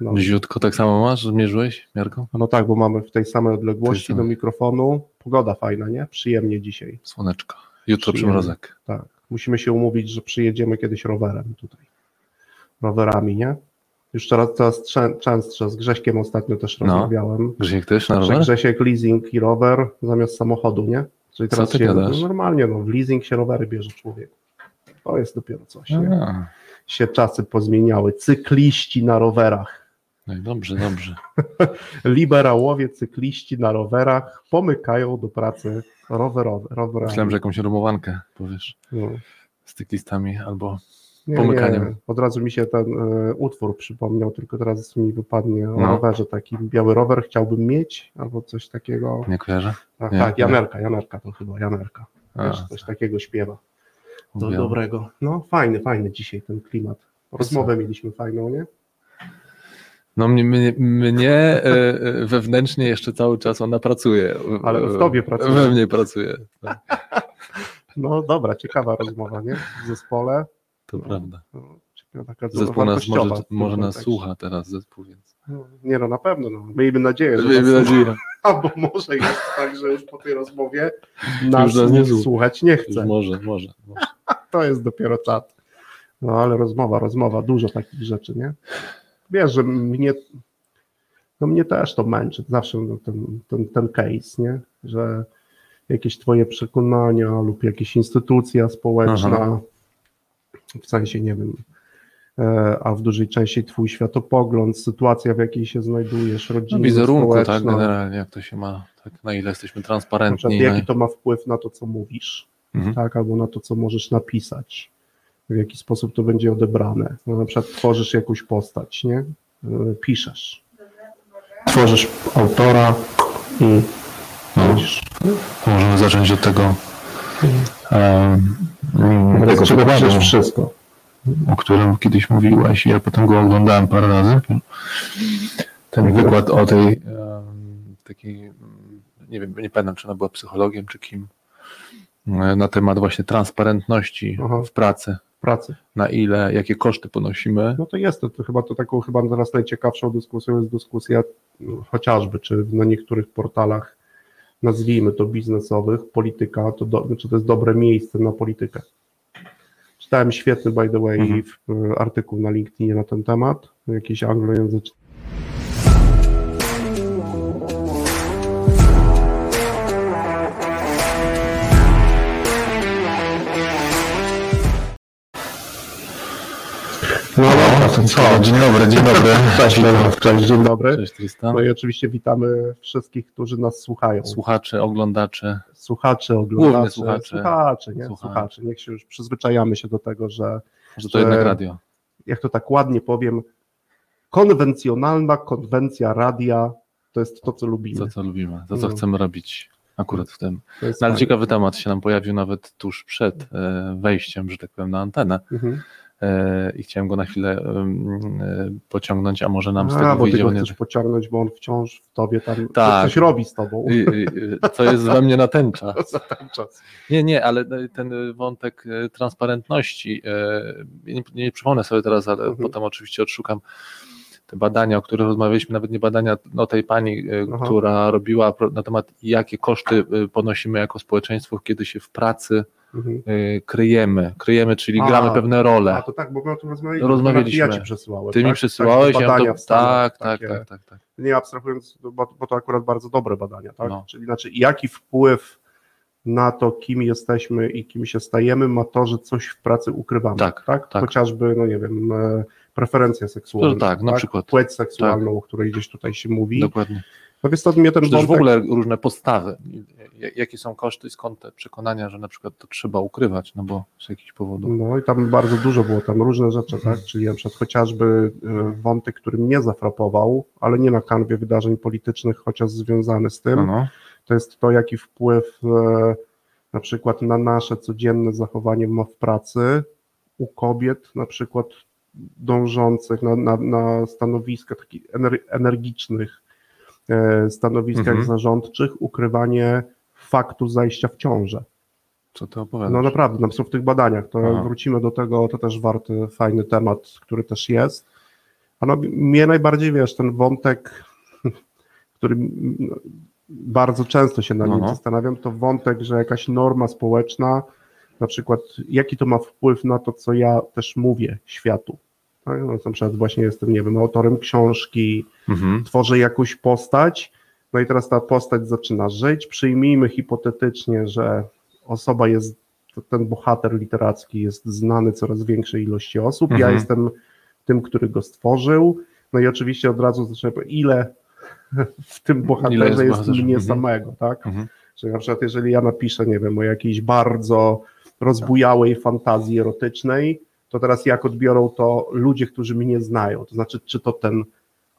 No. Tak samo masz? Zmierzyłeś miarką? no tak, bo mamy w tej samej odległości Tej do samej. mikrofonu. Pogoda fajna, nie? Przyjemnie dzisiaj. Słoneczko. Jutro Przyjemnie. przymrozek. Tak. Musimy się umówić, że przyjedziemy kiedyś rowerem tutaj. Rowerami, nie? Już coraz, coraz częstsze. Z Grześkiem ostatnio też No. rozmawiałem. Grzesiek też na rower? Grzesiek leasing i rower zamiast samochodu, nie? Czyli Co teraz ty się, no normalnie, no, w leasing się rowery bierze człowiek. To jest dopiero coś, nie? A, Się czasy pozmieniały. Cykliści na rowerach. no i dobrze, dobrze. Liberałowie, cykliści na rowerach pomykają do pracy rowerowe. rowerami. Myślałem, że jakąś rymowankę powiesz No. z cyklistami albo Nie, Pomykaniem. Nie. Od razu mi się ten e, utwór przypomniał, tylko teraz mi wypadnie o No. rowerze. Taki biały rower chciałbym mieć, albo coś takiego. nie kojarzę. Tak, Nie, tak. Janerka, Janerka to chyba, Janerka. Wiesz, coś takiego śpiewa. Do dobrego. No fajny, fajny dzisiaj ten klimat. Rozmowę mieliśmy fajną, nie? No mnie, mnie, mnie e, e, wewnętrznie jeszcze cały czas ona pracuje. Ale w tobie pracuje. We mnie pracuje. Tak, No dobra, ciekawa rozmowa, nie? W zespole. to prawda. No, ciekawa, taka Zespół nas może, może nas słucha teraz zespół, więc. No, nie no, na pewno. No. Miejmy nadzieję, że Miejmy nadzieję. Albo może jest tak, że już po tej rozmowie nas nas nie nie słucha. słuchać nie Już chce. może, może. może. To jest dopiero czat. No ale rozmowa, rozmowa, dużo takich rzeczy, nie? Wiesz, że mnie, no mnie też to męczy, zawsze no, ten, ten, ten case, nie? Że jakieś twoje przekonania lub jakieś instytucja społeczna, Aha. w sensie, nie wiem, e, a w dużej części twój światopogląd, sytuacja, w jakiej się znajdujesz, No, rodzina, wizerunku, tak, generalnie, jak to się ma, tak, na ile jesteśmy Na transparentni. przykład, na- jaki to ma wpływ na to, co mówisz, Mhm. tak, albo na to, co możesz napisać, w jaki sposób to będzie odebrane. No, na przykład tworzysz jakąś postać, nie? Y, Piszesz. Tworzysz autora i No, możemy zacząć od tego, em, tego czego piszesz wszystko. o którym kiedyś mówiłaś i ja potem go oglądałem parę razy. Ten wykład o tej em, takiej, mm, nie wiem, nie pamiętam, czy ona była psychologiem, czy kim, e, na temat właśnie transparentności Aha. w pracy. Pracy. Na ile, jakie koszty ponosimy. No to jest to, to chyba to taką chyba teraz najciekawszą dyskusją jest dyskusja no, chociażby, czy na niektórych portalach nazwijmy to biznesowych, polityka, to, do, czy to jest dobre miejsce na politykę. Czytałem świetny, by the way, Mhm. y, artykuł na LinkedInie na ten temat, jakiś anglojęzyczny. No dobra, to co? Dzień dobry, dzień dobry. Cześć, cześć, dzień dobry. Cześć Tristan. No i oczywiście witamy wszystkich, którzy nas słuchają. Słuchacze, oglądacze. Słuchacze, oglądacze. Słuchacze. Słuchacze, nie? Słuchacze. Słuchacze. Niech się już przyzwyczajamy się do tego, że Że to Że- jednak radio. jak to tak ładnie powiem, konwencjonalna konwencja radia to jest to, co lubimy. To, co lubimy, to, co No. chcemy robić akurat w tym. No, ale fajne. ciekawy temat się nam pojawił nawet tuż przed e, wejściem, że tak powiem, na antenę Mhm. E, i chciałem go na chwilę e, pociągnąć, a może nam z A, tego bo ty wyjdzie. go on chcesz pociągnąć, bo on wciąż w tobie tam Tak. coś robi z tobą. I, i, i, co jest we mnie. Za ten czas. Nie, nie, ale ten wątek e, transparentności, e, nie, nie przypomnę sobie teraz, ale Mhm. potem oczywiście odszukam te badania, o których rozmawialiśmy, nawet nie badania no, tej pani, e, Aha. która robiła na temat, jakie koszty e, ponosimy jako społeczeństwo, kiedy się w pracy Mhm. e, kryjemy. Kryjemy, czyli A, gramy pewne role. A to tak, bo my o tym rozmawialiśmy. Rozmawialiśmy. Ja ci przesyłałem. Ty mi tak? przesyłałeś, Takie ja to, tak, tak, tak, tak, tak. nie abstrahując, bo, bo to akurat bardzo dobre badania, tak? No. Czyli znaczy, jaki wpływ na to, kim jesteśmy i kim się stajemy, ma to, że coś w pracy ukrywamy. Tak, tak. Chociażby, no nie wiem, e, preferencje seksualne. No tak, na przykład. Płeć seksualną, o której gdzieś tutaj się mówi. Dokładnie. No więc to mnie ten też w wątek- ogóle różne postawy. Jakie są koszty i skąd te przekonania, że na przykład to trzeba ukrywać, no bo z jakichś powodów. No i tam bardzo dużo było, tam różne rzeczy, tak? Czyli na przykład chociażby e, wątek, który mnie zafrapował, ale nie na kanwie wydarzeń politycznych, chociaż związany z tym, No, no. to jest to, jaki wpływ e, na przykład na nasze codzienne zachowanie ma w pracy u kobiet, na przykład dążących na, na, na stanowiska takich ener, energicznych, stanowiskach Mhm. zarządczych, ukrywanie faktu zajścia w ciążę. Co ty opowiadasz? No naprawdę, na przykład w tych badaniach, to Aha. wrócimy do tego, to też warty, fajny temat, który też jest, A no, mnie najbardziej, wiesz, ten wątek, który bardzo często się na nim No. zastanawiam, to wątek, że jakaś norma społeczna, na przykład jaki to ma wpływ na to, co ja też mówię światu. Tak? No, na przykład właśnie jestem, nie wiem, autorem książki, Mhm. tworzę jakąś postać, no i teraz ta postać zaczyna żyć. Przyjmijmy hipotetycznie, że osoba jest, ten bohater literacki jest znany coraz większej ilości osób. Ja Mhm. jestem tym, który go stworzył. No i oczywiście od razu zaczynam, ile w tym bohaterze jest jest, bohaterze? mnie Mhm. samego, tak? Mhm. Czyli na przykład jeżeli ja napiszę, nie wiem, o jakiejś bardzo rozbujałej fantazji erotycznej, to teraz jak odbiorą to ludzie, którzy mnie znają? To znaczy, czy to ten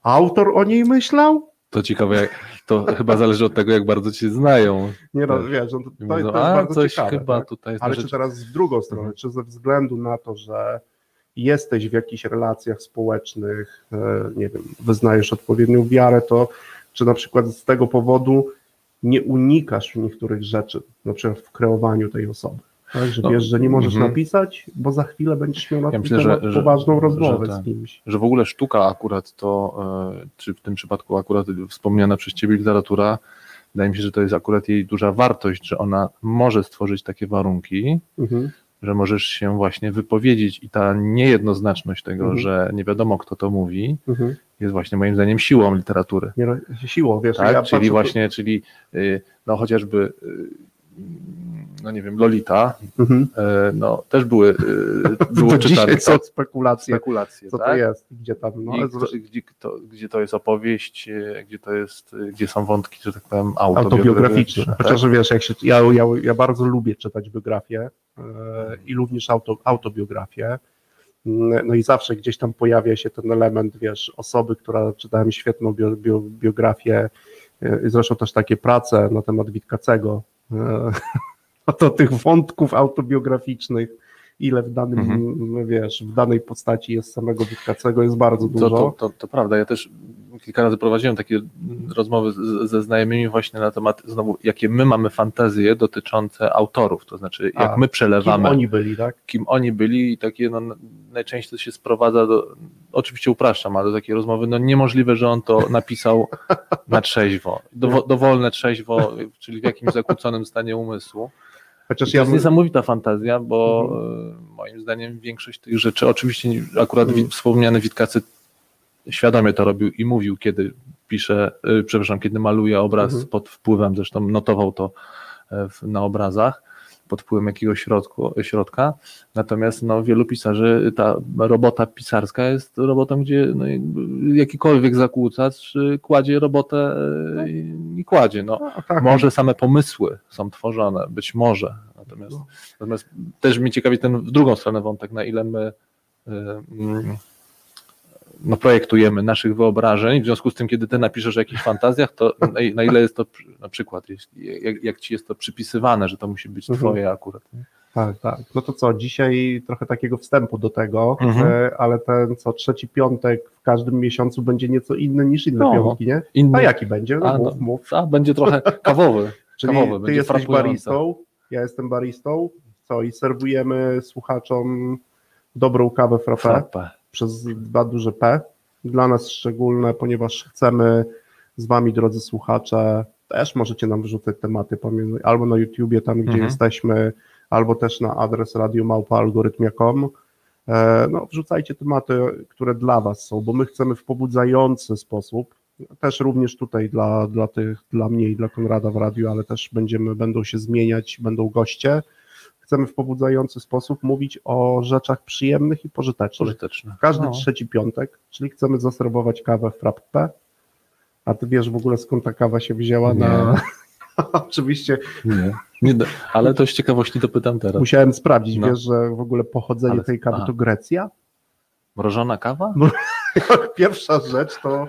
autor o niej myślał? To ciekawe, to chyba zależy od tego, jak bardzo cię znają. Nie no, wiesz, no to, to, to jest bardzo coś ciekawe. chyba tak? tutaj Ale na czy rzecz... teraz w drugą stronę, Mhm. czy ze względu na to, że jesteś w jakichś relacjach społecznych, e, nie wiem, wyznajesz odpowiednią wiarę, to czy na przykład z tego powodu nie unikasz niektórych rzeczy, na przykład w kreowaniu tej osoby. Tak, że No, wiesz, że nie możesz mhm. napisać, bo za chwilę będziesz miał na Ja myślę, temat że- że- poważną że rozmowę tak. z kimś. że w ogóle sztuka akurat to, e, czy w tym przypadku akurat wspomniana przez Ciebie literatura, wydaje mi się, że to jest akurat jej duża wartość, że ona może stworzyć takie warunki, Mhm. że możesz się właśnie wypowiedzieć i ta niejednoznaczność tego, Mhm. że nie wiadomo kto to mówi, Mhm. jest właśnie moim zdaniem siłą literatury. Nie, no, siłą, wiesz, Tak? ja czyli patrzę- właśnie, czyli y, no chociażby y, no nie wiem, Lolita, Mhm. e, no też były, y, było To czytane dzisiaj są tak, spekulacje, spekulacje, co tak? to jest, gdzie tam, no, I gdzie, kto, gdzie to jest opowieść, e, gdzie to jest, e, gdzie są wątki, że tak powiem, autobiograficzne. tak? Chociaż wiesz, jak się, ja, ja, ja bardzo lubię czytać biografie e, i również auto, autobiografię. Mm, No i zawsze gdzieś tam pojawia się ten element, wiesz, osoby, która czytałem świetną bio, bio, biografię, e, zresztą też takie prace na temat Witkacego. to tych wątków autobiograficznych, ile w danym, Mhm. wiesz, w danej postaci jest samego Witkacego, jest bardzo To, dużo. to, to, to prawda, ja też kilka razy prowadziłem takie rozmowy z, ze znajomymi właśnie na temat znowu, jakie my mamy fantazje dotyczące autorów, to znaczy jak A, my Kim przelewamy, oni byli, tak? kim oni byli i takie no, najczęściej to się sprowadza do, oczywiście upraszczam, ale do takiej rozmowy, no niemożliwe, że on to napisał na trzeźwo, dowo, dowolne trzeźwo, czyli w jakimś zakłóconym stanie umysłu. Chociaż to ja jest bym- niesamowita fantazja, bo Mhm. e, moim zdaniem większość tych rzeczy, oczywiście akurat Mhm. wspomniany Witkacy świadomie to robił i mówił, kiedy pisze, e, przepraszam, kiedy maluje obraz Mhm. pod wpływem, zresztą notował to e, na obrazach, pod wpływem jakiegoś środku, środka. Natomiast no, wielu pisarzy, ta robota pisarska jest robotą, gdzie no, jakikolwiek zakłócacz e, kładzie robotę e, i i kładzie. No, A, tak, może same pomysły są tworzone, być może. Natomiast, No. natomiast też mnie ciekawi ten w drugą stronę wątek, na ile my y, mm, no, projektujemy naszych wyobrażeń, w związku z tym, kiedy ty napiszesz o jakichś fantazjach, to na, ile jest to na przykład, jak, jak ci jest to przypisywane, że to musi być Mhm. twoje akurat. nie? Tak, tak. No to co, dzisiaj trochę takiego wstępu do tego, Mhm. e, ale ten co trzeci piątek w każdym miesiącu będzie nieco inny niż inne No. piątki, nie? Inny, A jaki będzie? No A, mów, no. mów. a, będzie trochę kawowy. Czyli kawowy, ty jesteś frapujący. baristą, ja jestem baristą, co i serwujemy słuchaczom dobrą kawę frappé Frappe. Przez dwa duże P. Dla nas szczególne, ponieważ chcemy z wami, drodzy słuchacze, też możecie nam wrzucać tematy albo na YouTubie, tam gdzie Mhm. jesteśmy, albo też na adres radiomałpa.algorytmia.com. E, No, wrzucajcie tematy, które dla was są, bo my chcemy w pobudzający sposób, też również tutaj dla, dla tych, dla mnie i dla Konrada w radiu, ale też będziemy, będą się zmieniać, będą goście. Chcemy w pobudzający sposób mówić o rzeczach przyjemnych i pożytecznych. Pożyteczny. Każdy No. trzeci piątek, czyli chcemy zaserwować kawę w frappę. A ty wiesz w ogóle skąd ta kawa się wzięła na... Oczywiście Nie, nie, da- ale to z ciekawości dopytam teraz. musiałem sprawdzić, No. wiesz, że w ogóle pochodzenie Ale- tej kawy aha. to Grecja. Mrożona kawa? Pierwsza rzecz to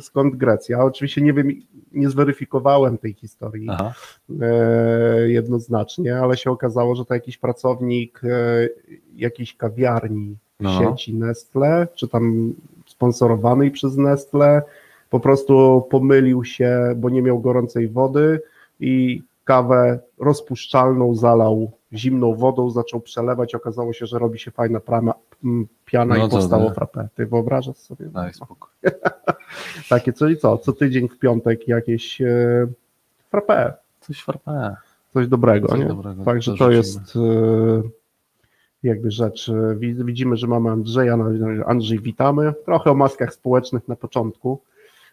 skąd Grecja. Oczywiście nie wiem, nie zweryfikowałem tej historii Aha. e, jednoznacznie, ale się okazało, że to jakiś pracownik e, jakiejś kawiarni No. sieci Nestle, czy tam sponsorowanej przez Nestle, po prostu pomylił się, bo nie miał gorącej wody i kawę rozpuszczalną zalał zimną wodą, zaczął przelewać, okazało się, że robi się fajna prama, m, piana No i to powstało nie. frappe. Ty wyobrażasz sobie? Daj spokój. Takie, czyli co, co tydzień w piątek jakieś e, frappe, Coś farpę. coś dobrego, Coś nie? dobrego Także to dorzucimy. jest e, jakby rzecz. E, wi- Widzimy, że mamy Andrzeja. no, Andrzej, witamy. Trochę o maskach społecznych na początku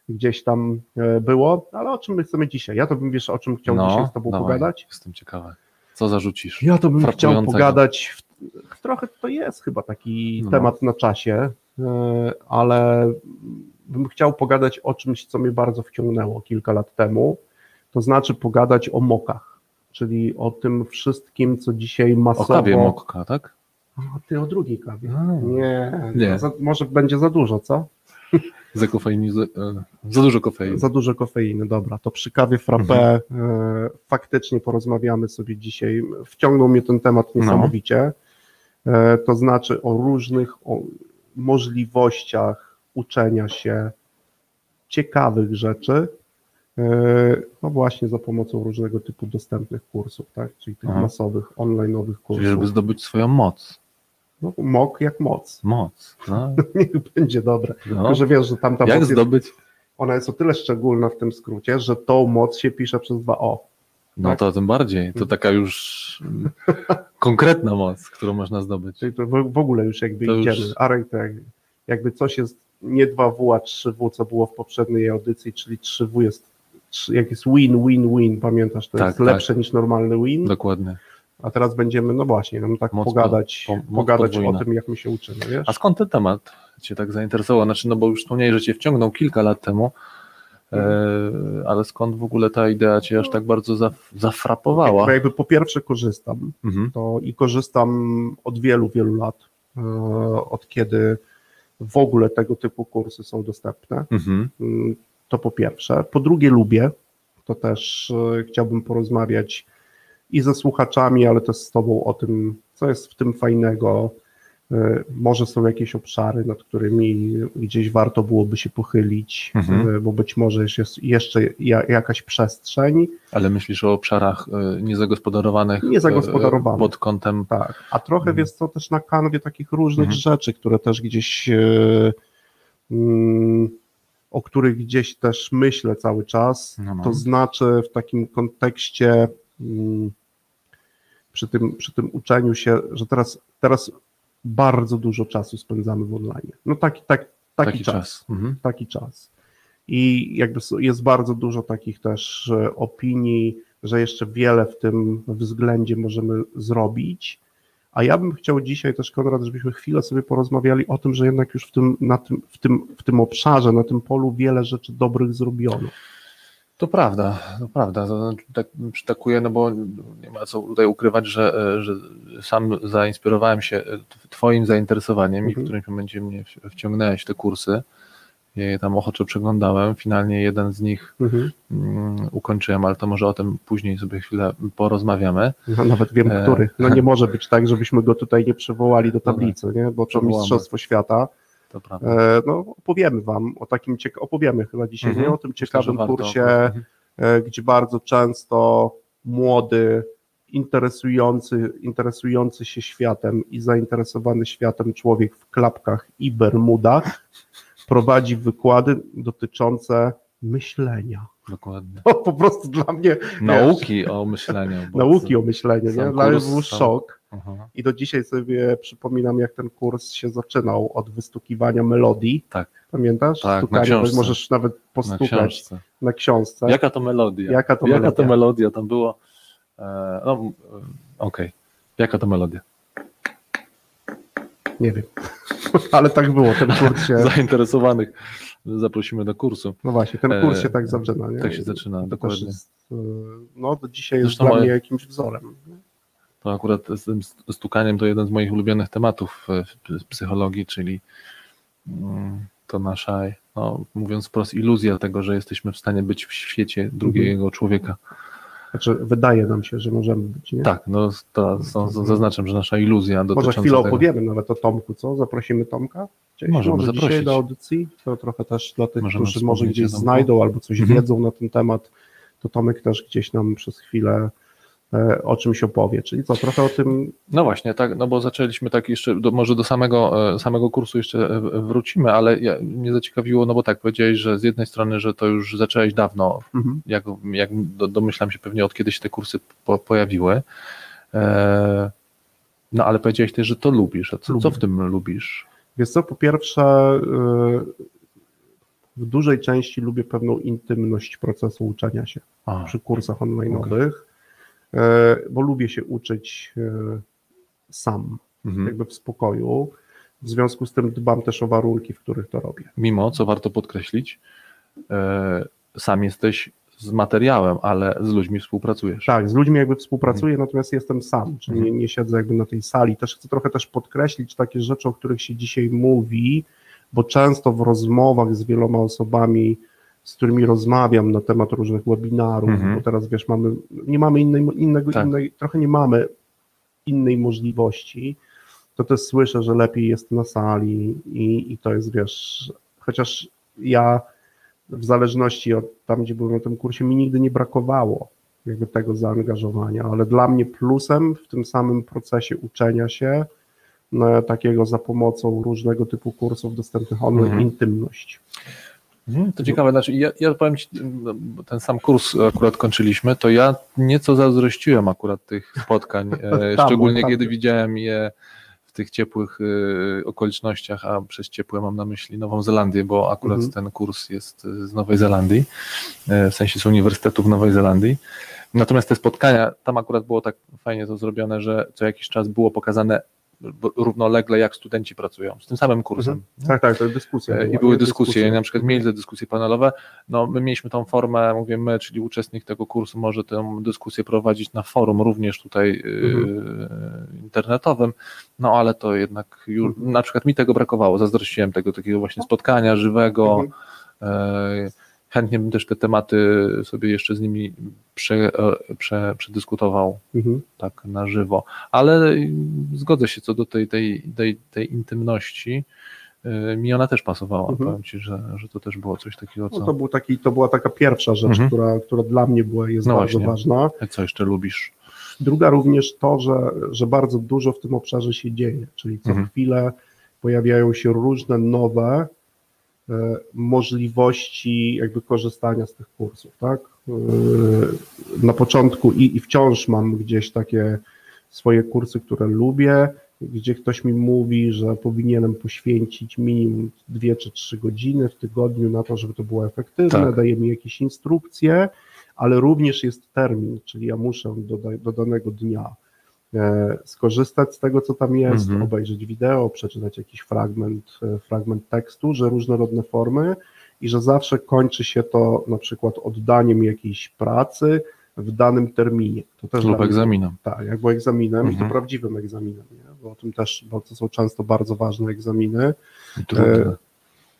gdzieś tam e, było, ale o czym my chcemy dzisiaj? Ja to bym, wiesz, o czym chciał dzisiaj z Tobą No, dawaj, pogadać? Jestem ciekawy. Co zarzucisz? Ja to bym chciał pogadać, w, trochę to jest chyba taki No. temat na czasie, e, ale bym chciał pogadać o czymś, co mnie bardzo wciągnęło kilka lat temu, to znaczy pogadać o mokach, czyli o tym wszystkim, co dzisiaj O masowo... kawie mokka, tak? A, ty o drugiej kawie. A. Nie, Nie. no Za, może będzie za dużo, co? Za kofeini, za, e, za dużo kofeiny. Za dużo kofeiny, dobra. To przy kawie frappé e, faktycznie porozmawiamy sobie dzisiaj. Wciągnął mnie ten temat niesamowicie. E, to znaczy o różnych o możliwościach uczenia się ciekawych rzeczy, e, no właśnie za pomocą różnego typu dostępnych kursów, tak? Czyli tych Aha. masowych, online'owych Czyli żeby kursów. zdobyć swoją moc. No, mok jak moc. Moc. No, Niech będzie dobre. no. Tylko, że wiesz, że tam ta Jak moc jest zdobyć? ona jest o tyle szczególna w tym skrócie, że tą moc się pisze przez dwa O. No Tak. to tym bardziej. To taka już konkretna moc, którą można zdobyć. To w ogóle już jakby To już- idziemy. Arek, to jak, jakby coś jest nie 2W, a 3W, co było w poprzedniej audycji, czyli 3W jest, jak jest win, win, win, pamiętasz, to Tak, jest tak. lepsze niż normalny win, Dokładnie. A teraz będziemy, no właśnie, no tak Moc pogadać, po- moc pogadać o tym, jak my się uczymy, wiesz? A skąd ten temat Cię tak zainteresował? Znaczy, no bo już wspomniałeś, że Cię wciągnął kilka lat temu, e, ale skąd w ogóle ta idea Cię aż tak bardzo zaf zafrapowała? Bo jakby po pierwsze korzystam, Mhm. to i korzystam od wielu, wielu lat, e, od kiedy w ogóle tego typu kursy są dostępne. Mhm. Mm, To po pierwsze. Po drugie, lubię. To też e, chciałbym porozmawiać i ze słuchaczami, ale też z Tobą o tym, co jest w tym fajnego. E, Może są jakieś obszary, nad którymi gdzieś warto byłoby się pochylić, Mhm. e, bo być może jest jeszcze ja- jakaś przestrzeń. Ale myślisz o obszarach e, niezagospodarowanych, Niezagospodarowanych. pod kątem. Tak, a trochę Mhm. wiesz co, też na kanwie takich różnych Mhm. rzeczy, które też gdzieś, mm, o których gdzieś też myślę cały czas, No, no. to znaczy w takim kontekście mm, przy tym, przy tym uczeniu się, że teraz, teraz bardzo dużo czasu spędzamy w online. No taki, tak, taki, Taki czas czas. Mhm. taki czas. I jakby jest bardzo dużo takich też e, opinii, że jeszcze wiele w tym względzie możemy zrobić. A ja bym chciał dzisiaj też, Konrad, żebyśmy chwilę sobie porozmawiali o tym, że jednak już w tym, na tym, w tym, w tym obszarze, na tym polu wiele rzeczy dobrych zrobiono. To prawda, to prawda. To znaczy, tak przytakuję, no bo nie ma co tutaj ukrywać, że, e, że sam zainspirowałem się e, Twoim zainteresowaniem i w Mhm. którymś momencie mnie wciągnęłeś w te kursy. Je tam ochoczo przeglądałem. Finalnie jeden z nich mm, ukończyłem, ale to może o tym później sobie chwilę porozmawiamy. No, nawet wiem, E. który. No nie może być tak, żebyśmy go tutaj nie przywołali do tablicy, nie? bo to. Mistrzostwo Świata. To prawda. E, No, opowiemy Wam o takim, cieka- opowiemy chyba dzisiaj, Mhm. nie? o tym Myślę, ciekawym warto. kursie, Mhm. e, gdzie bardzo często młody, interesujący, interesujący się światem i zainteresowany światem człowiek w klapkach i bermudach prowadzi wykłady dotyczące myślenia. Dokładnie. To po prostu dla mnie Nauki o myśleniu. nauki o myśleniu, nie? Dla mnie był szok. Aha, I do dzisiaj sobie przypominam, jak ten kurs się zaczynał od wystukiwania melodii. Tak, Pamiętasz? Tak, na Stukanie, książce. możesz nawet na postukać książce. na książce. Jaka to melodia? Jaka to Jaka melodia? to melodia tam było? E, no, okej. Jaka to melodia? Nie wiem. Ale tak było, ten kurs się, Zainteresowanych zaprosimy do kursu. no właśnie, ten kurs się E, tak zaczyna. Nie? Tak się zaczyna, dokładnie. jest, e, no to dzisiaj jest Zresztą dla mnie jakimś wzorem. To akurat z tym stukaniem to jeden z moich ulubionych tematów e, w psychologii, czyli mm, to nasza, no, mówiąc wprost, iluzja tego, że jesteśmy w stanie być w świecie drugiego człowieka. Znaczy, wydaje nam się, że możemy być, nie? Tak, no to, to, zaznaczam, że nasza iluzja Może dotycząca chwilę tego. opowiemy nawet o Tomku, co? Zaprosimy Tomka? Gdzieś, Możemy może dzisiaj zaprosić. do audycji? To trochę też dla tych, Możemy którzy może gdzieś znajdą albo coś Mhm. wiedzą na ten temat, to Tomek też gdzieś nam przez chwilę o czymś opowie. Czyli co, trochę o tym. No właśnie, tak, no bo zaczęliśmy tak jeszcze, do, może do samego, e, samego kursu jeszcze e, wrócimy, ale ja, mnie zaciekawiło, no bo tak, powiedziałeś, że z jednej strony, że to już zacząłeś dawno, Mhm. jak, jak do, domyślam się pewnie od kiedy się te kursy po, pojawiły, e, no ale powiedziałeś też, że to lubisz, a co, co w tym lubisz? Wiesz co, po pierwsze, w dużej części lubię pewną intymność procesu uczenia się przy kursach online'owych, y, bo lubię się uczyć y, sam, mhm. jakby w spokoju. W związku z tym dbam też o warunki, w których to robię. Mimo, co warto podkreślić, e, sam jesteś z materiałem, ale z ludźmi współpracujesz. Tak, z ludźmi jakby współpracuję, natomiast jestem sam, czyli Mhm. nie, nie siedzę jakby na tej sali. Też chcę trochę też podkreślić takie rzeczy, o których się dzisiaj mówi, bo często w rozmowach z wieloma osobami, z którymi rozmawiam na temat różnych webinarów, Mhm. bo teraz wiesz, mamy, nie mamy innej, innego, Tak. innej, trochę nie mamy innej możliwości, to też słyszę, że lepiej jest na sali i, i to jest, wiesz, chociaż ja w zależności od tam, gdzie byłem na tym kursie, mi nigdy nie brakowało jakby tego zaangażowania, ale dla mnie plusem w tym samym procesie uczenia się no, takiego za pomocą różnego typu kursów dostępnych online, Mhm. intymność. Mhm, To ciekawe, znaczy ja, ja powiem Ci, no, ten sam kurs akurat kończyliśmy, to ja nieco zazdrościłem akurat tych spotkań, e, Tam, szczególnie tam. kiedy widziałem je w tych ciepłych e, okolicznościach, a przez ciepłe mam na myśli Nową Zelandię, bo akurat Mhm. ten kurs jest z Nowej Zelandii, e, w sensie z Uniwersytetu w Nowej Zelandii. Natomiast te spotkania, tam akurat było tak fajnie to zrobione, że co jakiś czas było pokazane równolegle, jak studenci pracują z tym samym kursem. nie? Tak, tak, to jest dyskusja. E, była, I były dyskusje, Dyskusja. i na przykład mieli te dyskusje panelowe. No, my mieliśmy tą formę, mówię my, czyli uczestnik tego kursu może tę dyskusję prowadzić na forum, również tutaj e, internetowym, no ale to jednak już, Mhm. na przykład mi tego brakowało, zazdrościłem tego takiego właśnie spotkania żywego. Mhm. E, chętnie bym też te tematy sobie jeszcze z nimi prze, e, prze, przedyskutował Mhm. tak na żywo, ale mm, zgodzę się co do tej, tej, tej, tej intymności. Yy, Mi ona też pasowała. Mhm. Powiem ci, że, że to też było coś takiego, co. No, to, był taki, to była taka pierwsza rzecz, Mhm. która, która dla mnie była, jest No bardzo właśnie. ważna. Co jeszcze lubisz? Druga również to, że, że bardzo dużo w tym obszarze się dzieje, czyli co Mhm. chwilę pojawiają się różne nowe e, możliwości jakby korzystania z tych kursów, tak? E, na początku i, i wciąż mam gdzieś takie swoje kursy, które lubię, gdzie ktoś mi mówi, że powinienem poświęcić minimum dwie czy trzy godziny w tygodniu na to, żeby to było efektywne, Tak. daje mi jakieś instrukcje, ale również jest termin, czyli ja muszę do, do danego dnia e, skorzystać z tego, co tam jest, Mhm. obejrzeć wideo, przeczytać jakiś fragment, e, fragment tekstu, że różnorodne formy i że zawsze kończy się to na przykład oddaniem jakiejś pracy w danym terminie. To też Lub egzaminem. tak, jakby egzaminem i Mhm. to prawdziwym egzaminem, nie? bo o tym też, bo to są często bardzo ważne egzaminy, I trudne.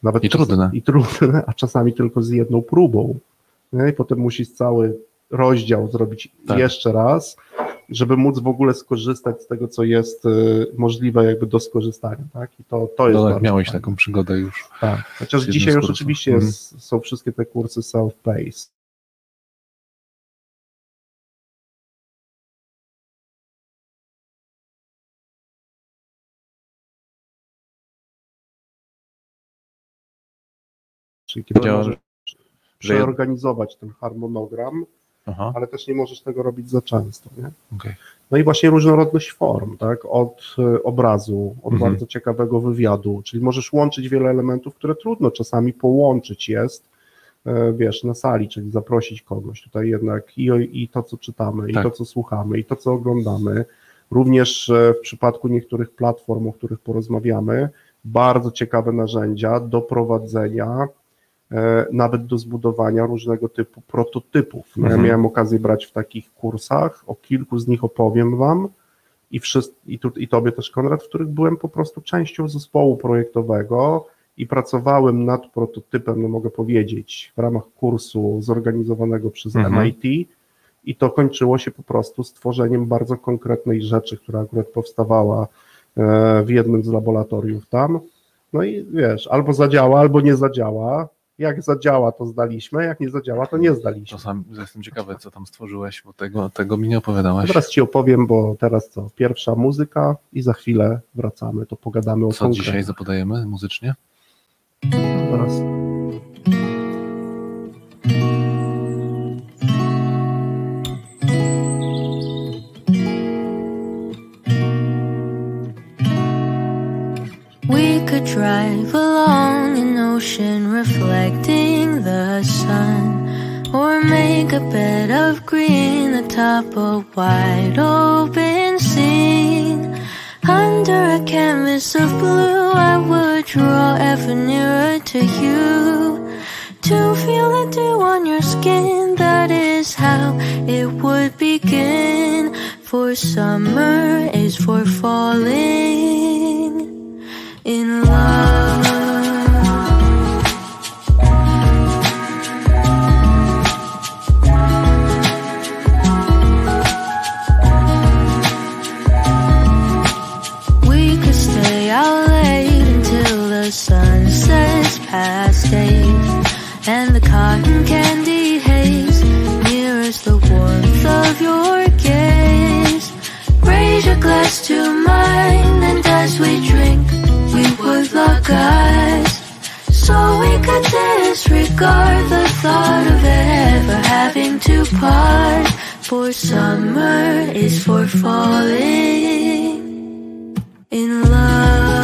nawet I trudne. i trudne, a czasami tylko z jedną próbą. Nie? I potem musisz cały rozdział zrobić Tak. jeszcze raz, żeby móc w ogóle skorzystać z tego, co jest y, możliwe jakby do skorzystania, tak? I to, to jest No, tak, miałeś fajne. taką przygodę już. Tak. Chociaż dzisiaj już oczywiście Mhm. jest, są wszystkie te kursy self-paced. Czyli kiedy możesz przeorganizować ten harmonogram, Aha, ale też nie możesz tego robić za często. Nie? okej. No i właśnie różnorodność form, tak? Od e, obrazu, od Mhm. bardzo ciekawego wywiadu, czyli możesz łączyć wiele elementów, które trudno czasami połączyć jest, e, wiesz, na sali, czyli zaprosić kogoś. Tutaj jednak i, i to, co czytamy, i Tak. to, co słuchamy, i to, co oglądamy. Również e, w przypadku niektórych platform, o których porozmawiamy, bardzo ciekawe narzędzia do prowadzenia nawet do zbudowania różnego typu prototypów. No, Ja Mhm. miałem okazję brać w takich kursach, o kilku z nich opowiem Wam i, wszyscy, i, tu, i Tobie też, Konrad, w których byłem po prostu częścią zespołu projektowego i pracowałem nad prototypem, no mogę powiedzieć, w ramach kursu zorganizowanego przez Mhm. MIT i to kończyło się po prostu stworzeniem bardzo konkretnej rzeczy, która akurat powstawała e, w jednym z laboratoriów tam. No i wiesz, albo zadziała, albo nie zadziała. Jak zadziała, to zdaliśmy, jak nie zadziała, to nie zdaliśmy. To sam jestem ciekawy, co tam stworzyłeś, bo tego, tego mi nie opowiadałeś. Teraz ci opowiem, bo teraz co, pierwsza muzyka i za chwilę wracamy, to pogadamy o Co konkretach. dzisiaj zapodajemy muzycznie? Teraz We could drive ocean reflecting the sun, or make a bed of green atop a wide open scene. Under a canvas of blue, I would draw ever nearer to you. To feel the dew on your skin, that is how it would begin. For summer is for falling in love. Sun sets past and the cotton candy haze mirrors the warmth of your gaze. Raise your glass to mine, and as we drink, we would lock eyes. So we could disregard the thought of ever having to part. For summer is for falling in love.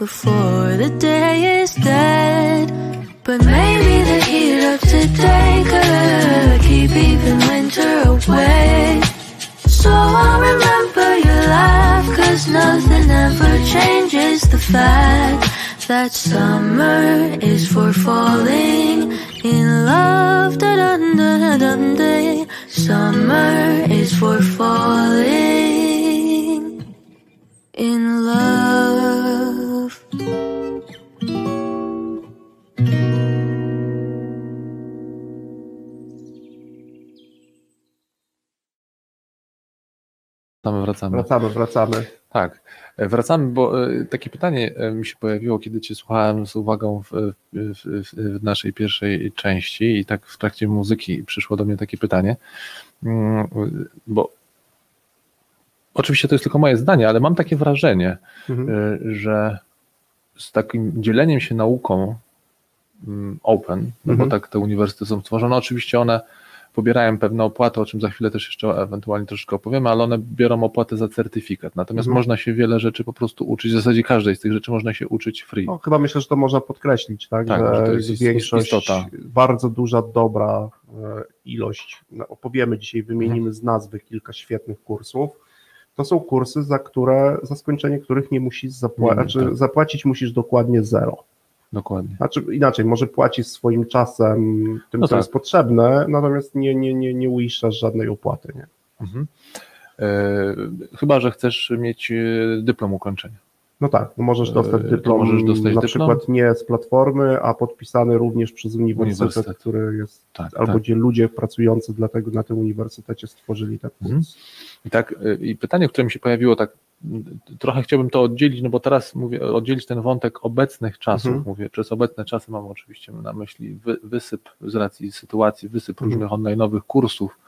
Before the day is dead. But maybe the heat of today could keep even winter away. So I'll remember your laugh, cause nothing ever changes the fact that summer Wracamy, wracamy. wracamy. Tak, wracamy, bo e, takie pytanie e, mi się pojawiło, kiedy Cię słuchałem z uwagą w, w, w, naszej pierwszej części i tak w trakcie muzyki przyszło do mnie takie pytanie, Mm, bo oczywiście to jest tylko moje zdanie, ale mam takie wrażenie, Mhm. e, że z takim dzieleniem się nauką mm, open, no bo Mhm. tak te uniwersytety są stworzone, oczywiście one pobierają pewne opłaty, o czym za chwilę też jeszcze ewentualnie troszeczkę opowiemy, ale one biorą opłatę za certyfikat. Natomiast Mhm. można się wiele rzeczy po prostu uczyć, w zasadzie każdej z tych rzeczy można się uczyć free. No, chyba myślę, że to można podkreślić, tak? Tak, że to jest większość, istota. bardzo duża, dobra e, ilość, no, opowiemy dzisiaj, wymienimy z nazwy kilka świetnych kursów. To są kursy, za które, za skończenie których nie musisz zapłacić, znaczy tak. zapłacić musisz dokładnie zero. Dokładnie. Znaczy inaczej, może płacisz swoim czasem, tym No co tak. jest potrzebne, natomiast nie, nie, nie, nie uiszczasz żadnej opłaty. Nie? Mhm. E, chyba, że chcesz mieć e, dyplom ukończenia. No tak, no możesz dostać E, to dyplom, możesz dostać na dyplom? przykład nie z platformy, a podpisany również przez uniwersytet, Uniwersytet. który jest, Tak, albo tak. gdzie ludzie pracujący dlatego na tym uniwersytecie stworzyli ten kurs. Mhm. I tak, y, i pytanie, które mi się pojawiło, tak trochę chciałbym to oddzielić, no bo teraz mówię, oddzielić ten wątek obecnych czasów. Mhm. Mówię, przez obecne czasy mam oczywiście na myśli wy, wysyp z racji sytuacji, wysyp Mhm. różnych online'owych kursów.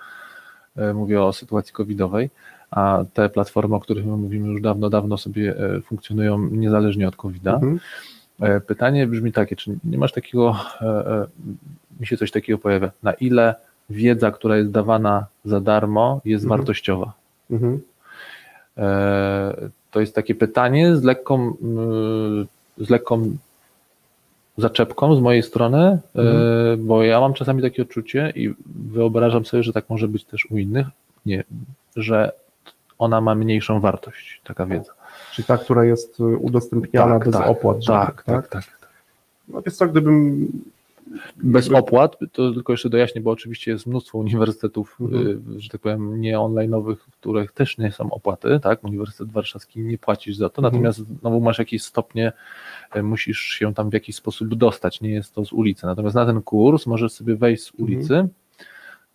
y, Mówię o sytuacji covidowej, a te platformy, o których my mówimy już dawno, dawno sobie e, funkcjonują niezależnie od COVID-a. Mhm. E, Pytanie brzmi takie, czy nie masz takiego, e, e, mi się coś takiego pojawia. Na ile wiedza, która jest dawana za darmo, jest Mhm. wartościowa? Mhm. E, To jest takie pytanie z lekką, z lekką zaczepką z mojej strony, e, Mhm. bo ja mam czasami takie odczucie i wyobrażam sobie, że tak może być też u innych, nie, że ona ma mniejszą wartość, taka wiedza. Czyli ta, która jest udostępniana Tak, bez tak, opłat. że Tak, tak, tak. No więc co, gdybym Bez opłat, to tylko jeszcze dojaśnię, bo oczywiście jest mnóstwo uniwersytetów, Mhm. y, że tak powiem, nie online'owych, w których też nie są opłaty, tak? Uniwersytet Warszawski nie płacisz za to, Mhm. natomiast znowu masz jakieś stopnie, y, musisz się tam w jakiś sposób dostać, nie jest to z ulicy. Natomiast na ten kurs możesz sobie wejść z Mhm. ulicy,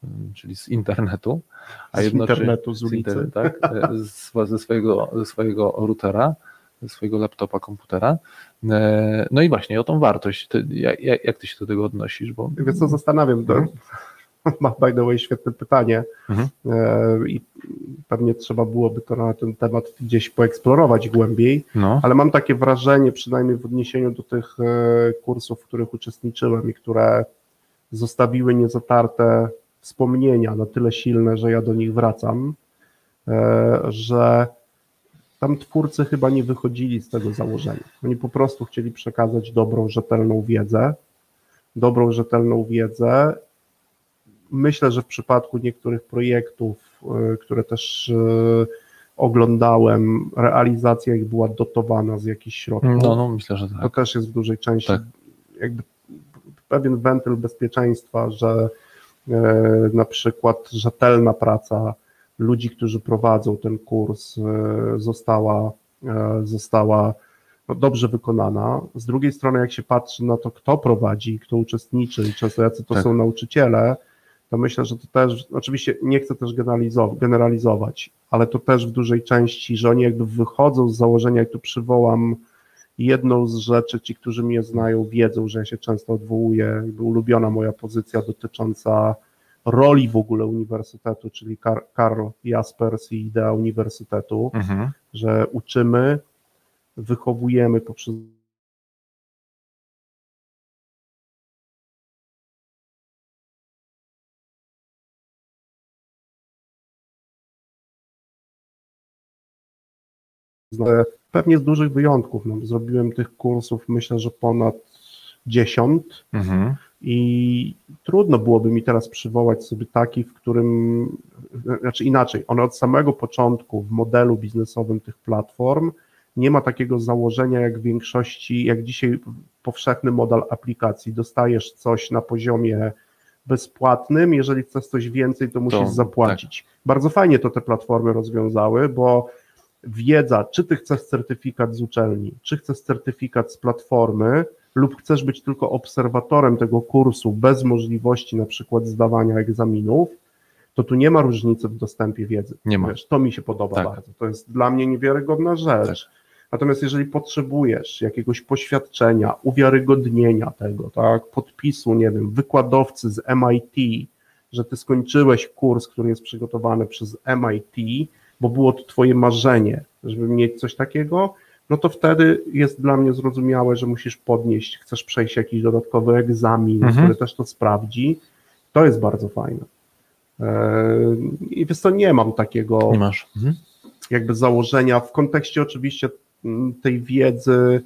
y, czyli z internetu, a z internetu, z ulicy. inter- tak, z, ze, swojego, ze swojego routera, ze swojego laptopa, komputera. Y, No i właśnie o tą wartość. Ty, jak, jak ty się do tego odnosisz? Bo Wiesz co, zastanawiam, to Mhm. ma by the way świetne pytanie Mhm. e, i pewnie trzeba byłoby to na ten temat gdzieś poeksplorować głębiej, No, ale mam takie wrażenie, przynajmniej w odniesieniu do tych e, kursów, w których uczestniczyłem i które zostawiły niezatarte wspomnienia na tyle silne, że ja do nich wracam, e, że tam twórcy chyba nie wychodzili z tego założenia. Oni po prostu chcieli przekazać dobrą, rzetelną wiedzę, dobrą, rzetelną wiedzę. Myślę, że w przypadku niektórych projektów, e, które też e, oglądałem, realizacja ich była dotowana z jakichś środków. no, no myślę, że To tak. też jest w dużej części Tak. jakby pewien wentyl bezpieczeństwa, że e, na przykład rzetelna praca ludzi, którzy prowadzą ten kurs, e, została, e, została no, dobrze wykonana. Z drugiej strony, jak się patrzy na to, kto prowadzi, kto uczestniczy i często jacy to Tak. są nauczyciele, to myślę, że to też, oczywiście nie chcę też generalizować, generalizować, ale to też w dużej części, że oni jakby wychodzą z założenia, jak tu przywołam jedną z rzeczy, ci, którzy mnie znają, wiedzą, że ja się często odwołuję, jakby ulubiona moja pozycja dotycząca roli w ogóle uniwersytetu, czyli Kar- Karl Jaspers i idea uniwersytetu, Mhm. że uczymy, wychowujemy poprzez Pewnie z dużych wyjątków. No, zrobiłem tych kursów, myślę, że ponad 10 Mhm. i trudno byłoby mi teraz przywołać sobie taki, w którym, znaczy inaczej, one od samego początku w modelu biznesowym tych platform nie ma takiego założenia jak w większości, jak dzisiaj powszechny model aplikacji. Dostajesz coś na poziomie bezpłatnym, jeżeli chcesz coś więcej, to musisz tak. zapłacić. Bardzo fajnie to te platformy rozwiązały, bo wiedza, czy ty chcesz certyfikat z uczelni, czy chcesz certyfikat z platformy, lub chcesz być tylko obserwatorem tego kursu bez możliwości na przykład zdawania egzaminów, to tu nie ma różnicy w dostępie wiedzy. Nie ma. Wiesz, to mi się podoba Tak. bardzo. To jest dla mnie niewiarygodna rzecz. Natomiast jeżeli potrzebujesz jakiegoś poświadczenia, uwiarygodnienia tego, tak, podpisu, nie wiem, wykładowcy z MIT, że ty skończyłeś kurs, który jest przygotowany przez MIT, bo było to twoje marzenie, żeby mieć coś takiego, no to wtedy jest dla mnie zrozumiałe, że musisz podnieść, chcesz przejść jakiś dodatkowy egzamin, Mhm. który też to sprawdzi. To jest bardzo fajne. Eee, I wiesz co, nie mam takiego Nie masz. Mhm. jakby założenia w kontekście oczywiście mm, tej wiedzy,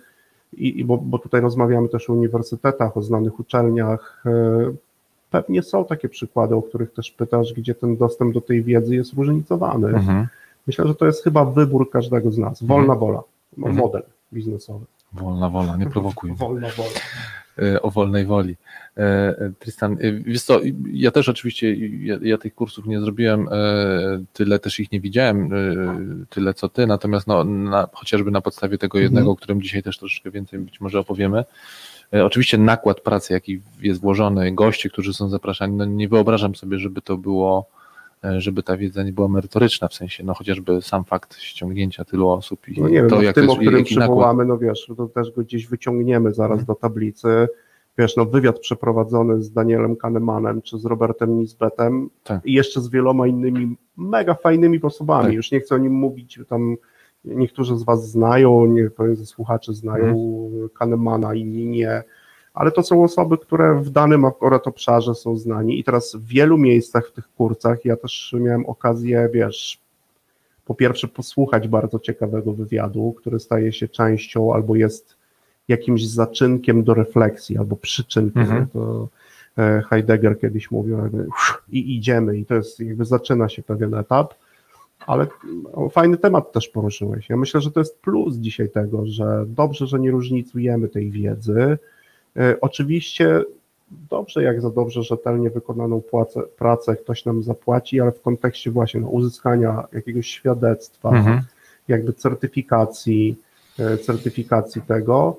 i, i bo, bo tutaj rozmawiamy też o uniwersytetach, o znanych uczelniach. e, Pewnie są takie przykłady, o których też pytasz, gdzie ten dostęp do tej wiedzy jest różnicowany. Mhm. Myślę, że to jest chyba wybór każdego z nas. Wolna wola, Mhm. model biznesowy. Wolna wola, nie prowokuj. Wolna wola. E, o wolnej woli. E, e, Tristan, wiesz co, ja też oczywiście, ja, ja tych kursów nie zrobiłem, tyle też ich nie widziałem, tyle co ty, natomiast no, na, chociażby na podstawie tego Mhm. jednego, o którym dzisiaj też troszeczkę więcej być może opowiemy, oczywiście nakład pracy, jaki jest włożony, goście, którzy są zapraszani, no nie wyobrażam sobie, żeby to było, żeby ta wiedza nie była merytoryczna, w sensie, no chociażby sam fakt ściągnięcia tylu osób i No nie wiem, to, no w jak tym, to o którym przywołamy, no wiesz, to też go gdzieś wyciągniemy zaraz Mhm. do tablicy. Wiesz, no wywiad przeprowadzony z Danielem Kahnemanem czy z Robertem Nisbetem Tak. i jeszcze z wieloma innymi mega fajnymi osobami. Tak. Już nie chcę o nim mówić, tam niektórzy z Was znają, nie powiem, że słuchacze znają Mhm. Kahnemana, inni nie, ale to są osoby, które w danym akurat obszarze są znani i teraz w wielu miejscach w tych kursach ja też miałem okazję, wiesz, po pierwsze posłuchać bardzo ciekawego wywiadu, który staje się częścią albo jest jakimś zaczynkiem do refleksji albo przyczynkiem. Mhm. To e, Heidegger kiedyś mówił jakby, i idziemy i to jest jakby zaczyna się pewien etap, ale fajny temat też poruszyłeś. Ja myślę, że to jest plus dzisiaj tego, że dobrze, że nie różnicujemy tej wiedzy. E, Oczywiście dobrze, jak za dobrze, rzetelnie wykonaną płacę, pracę ktoś nam zapłaci, ale w kontekście właśnie no, uzyskania jakiegoś świadectwa, Mhm. jakby certyfikacji, e, certyfikacji tego.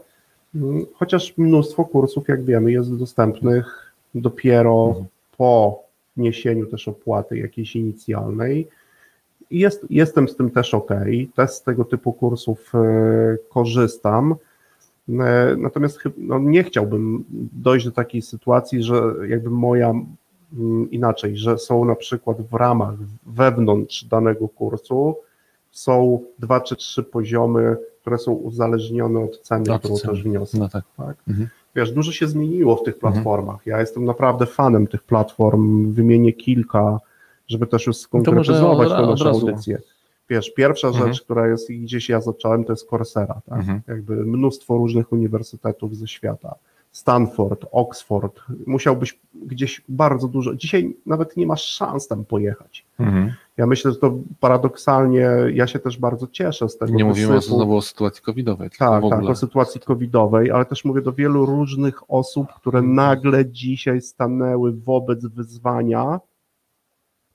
Mm, Chociaż mnóstwo kursów, jak wiemy, jest dostępnych dopiero Mhm. po wniesieniu też opłaty jakiejś inicjalnej. Jest, jestem z tym też ok. Też z tego typu kursów e, korzystam. E, Natomiast no, nie chciałbym dojść do takiej sytuacji, że jakby moja mm, inaczej, że są na przykład w ramach wewnątrz danego kursu są dwa czy trzy poziomy, które są uzależnione od ceny, Od którą ceny. też wniosę. No tak. Tak? Mhm. Wiesz, dużo się zmieniło w tych platformach. Ja jestem naprawdę fanem tych platform. Wymienię kilka, żeby też już skonkretyzować od- tę naszą audycję. Wiesz, pierwsza Mhm. rzecz, która jest i gdzieś ja zacząłem, to jest Coursera. Tak? Mhm. Jakby mnóstwo różnych uniwersytetów ze świata. Stanford, Oxford. Musiałbyś gdzieś bardzo dużo. Dzisiaj nawet nie masz szans tam pojechać. Mhm. Ja myślę, że to paradoksalnie, ja się też bardzo cieszę z tego Nie mówimy znowu o sytuacji covidowej, Tak, tak, o sytuacji covidowej, ale też mówię do wielu różnych osób, które nagle dzisiaj stanęły wobec wyzwania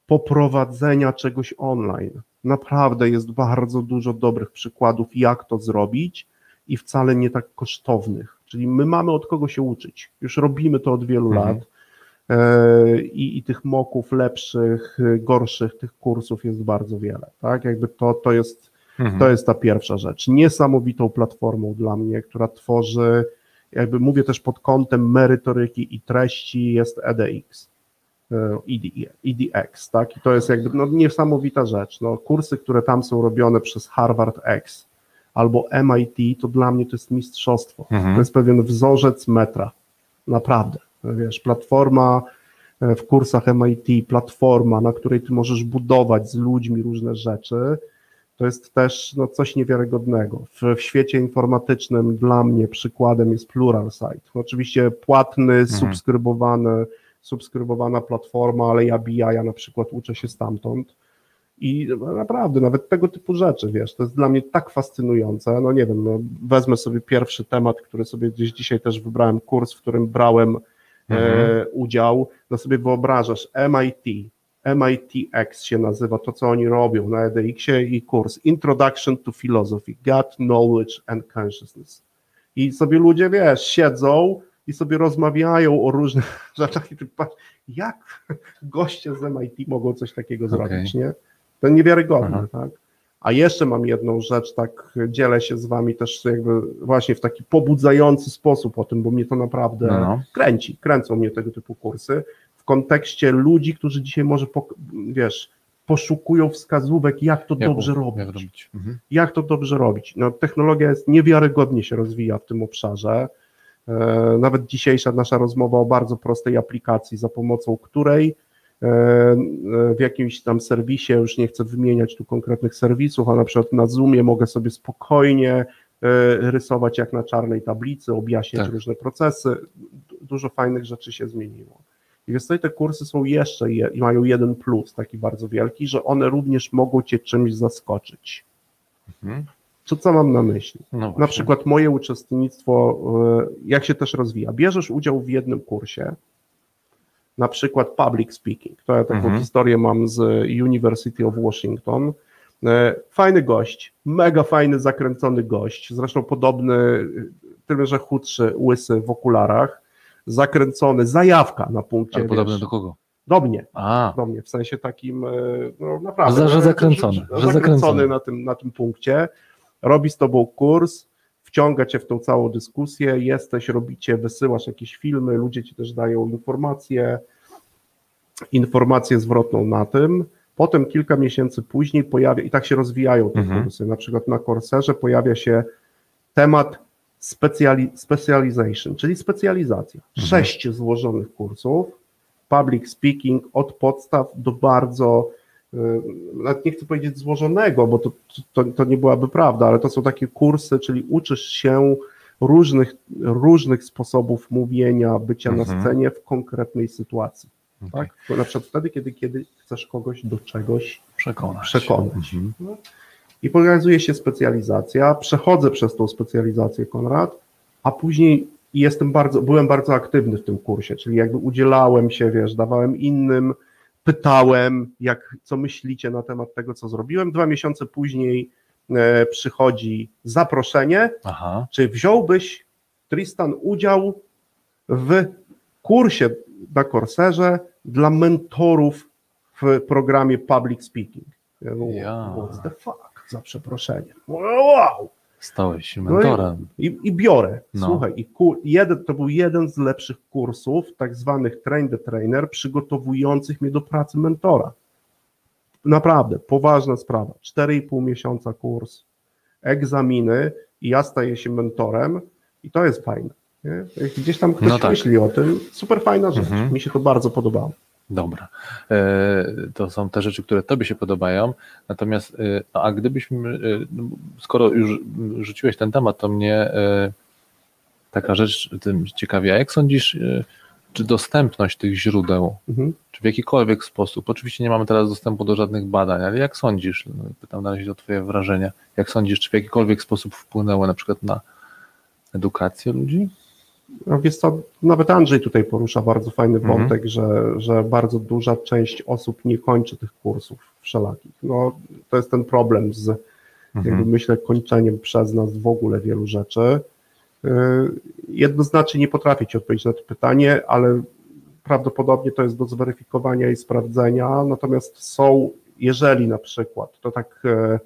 poprowadzenia czegoś online. Naprawdę jest bardzo dużo dobrych przykładów, jak to zrobić i wcale nie tak kosztownych. Czyli my mamy od kogo się uczyć. Już robimy to od wielu Mhm. lat. E, I, I tych moków lepszych, gorszych, tych kursów jest bardzo wiele. Tak? Jakby to, to jest Mhm. to jest ta pierwsza rzecz. Niesamowitą platformą dla mnie, która tworzy, jakby mówię też pod kątem merytoryki i treści, jest EDX. E, ED, EDX, tak? I to jest jakby no, niesamowita rzecz. No, kursy, które tam są robione przez Harvard X albo MIT, to dla mnie to jest mistrzostwo. Mhm. To jest pewien wzorzec metra. Naprawdę. Wiesz, platforma e, w kursach MIT, platforma, na której ty możesz budować z ludźmi różne rzeczy, to jest też no, coś niewiarygodnego. W, w świecie informatycznym dla mnie przykładem jest Pluralsight. Oczywiście płatny, subskrybowany, subskrybowana platforma, ale ja BI, ja na przykład uczę się stamtąd. I naprawdę, nawet tego typu rzeczy, wiesz, to jest dla mnie tak fascynujące. No nie wiem, no, wezmę sobie pierwszy temat, który sobie gdzieś dzisiaj też wybrałem, kurs, w którym brałem e, udział. No sobie wyobrażasz, MIT, MITx się nazywa to, co oni robią na EDX-ie i kurs Introduction to Philosophy, God, Knowledge and Consciousness. I sobie ludzie, wiesz, siedzą i sobie rozmawiają o różnych rzeczach i ty patrz, jak goście z MIT mogą coś takiego zrobić, nie? To niewiarygodne, Aha. tak? A jeszcze mam jedną rzecz, tak dzielę się z wami też jakby właśnie w taki pobudzający sposób o tym, bo mnie to naprawdę No, no. kręci, kręcą mnie tego typu kursy w kontekście ludzi, którzy dzisiaj może, pok- wiesz, poszukują wskazówek, jak to Jak dobrze u- robić Jak robić. Mhm. jak to dobrze robić. No, technologia jest niewiarygodnie się rozwija w tym obszarze. E, Nawet dzisiejsza nasza rozmowa o bardzo prostej aplikacji, za pomocą której e, e, w jakimś tam serwisie, już nie chcę wymieniać tu konkretnych serwisów, a na przykład na Zoomie mogę sobie spokojnie rysować jak na czarnej tablicy, objaśniać Tak. różne procesy. Du- Dużo fajnych rzeczy się zmieniło. I więc tutaj te kursy są jeszcze je, i mają jeden plus taki bardzo wielki, że one również mogą cię czymś zaskoczyć. Mhm. Co, co mam na myśli? No Na przykład moje uczestnictwo, e, jak się też rozwija. Bierzesz udział w jednym kursie, na przykład public speaking. To ja taką Mhm. historię mam z University of Washington. E, Fajny gość, mega fajny, zakręcony gość, zresztą podobny, e, tyle że chudszy, łysy w okularach, zakręcony, zajawka na punkcie, Ale podobne wiesz, do kogo? do mnie A, do mnie, w sensie takim, no naprawdę. Że- że zakręcony, że- zakręcony. na tym, na tym punkcie, robi z tobą kurs, wciąga cię w tą całą dyskusję, jesteś, robicie, wysyłasz jakieś filmy, ludzie ci też dają informacje, informację zwrotną na tym, potem kilka miesięcy później pojawia, i tak się rozwijają te Mhm. kursy, na przykład na Corserze pojawia się temat Speciali specialization, czyli specjalizacja. Mhm. Sześć złożonych kursów, public speaking od podstaw do bardzo, nawet nie chcę powiedzieć złożonego, bo to, to, to nie byłaby prawda, ale to są takie kursy, czyli uczysz się różnych, różnych sposobów mówienia, bycia na Mhm. scenie w konkretnej sytuacji. Tak. Tak? Na przykład wtedy, kiedy, kiedy chcesz kogoś do czegoś Przekonać. Przekonać. Mhm. i pokazuje się specjalizacja, przechodzę przez tą specjalizację, Konrad, a później jestem bardzo, byłem bardzo aktywny w tym kursie, czyli jakby udzielałem się, wiesz, dawałem innym, pytałem, jak, co myślicie na temat tego, co zrobiłem. Dwa miesiące później e, przychodzi zaproszenie, Aha. czy wziąłbyś, Tristan, udział w kursie na Corserze dla mentorów w programie Public Speaking? Ja. What the fuck, za przeproszeniem. Wow! Stałeś się No i- mentorem. I, i biorę, No. słuchaj, i kur, jeden, to był jeden z lepszych kursów, tak zwanych train the trainer, przygotowujących mnie do pracy mentora. Naprawdę, poważna sprawa. 4,5 miesiąca kurs, egzaminy i ja staję się mentorem i to jest fajne. Nie? Gdzieś tam ktoś No tak. myśli o tym, super fajna rzecz. Mhm. Mi się to bardzo podobało. Dobra. E, To są te rzeczy, które Tobie się podobają. Natomiast, e, no, a gdybyśmy, e, no, skoro już rzuciłeś ten temat, to mnie taka rzecz tym ciekawi. A jak sądzisz, czy dostępność tych źródeł, Mhm. czy w jakikolwiek sposób, oczywiście nie mamy teraz dostępu do żadnych badań, ale jak sądzisz, no, pytam na razie o Twoje wrażenia, jak sądzisz, czy w jakikolwiek sposób wpłynęło na przykład na edukację ludzi? No co, nawet Andrzej tutaj porusza bardzo fajny Mhm. wątek, że, że bardzo duża część osób nie kończy tych kursów wszelakich. No, to jest ten problem z, jakby Mhm. myślę, kończeniem przez nas w ogóle wielu rzeczy. Yy, Jednoznacznie nie potrafię Ci odpowiedzieć na to pytanie, ale prawdopodobnie to jest do zweryfikowania i sprawdzenia. Natomiast są, jeżeli na przykład, to tak e,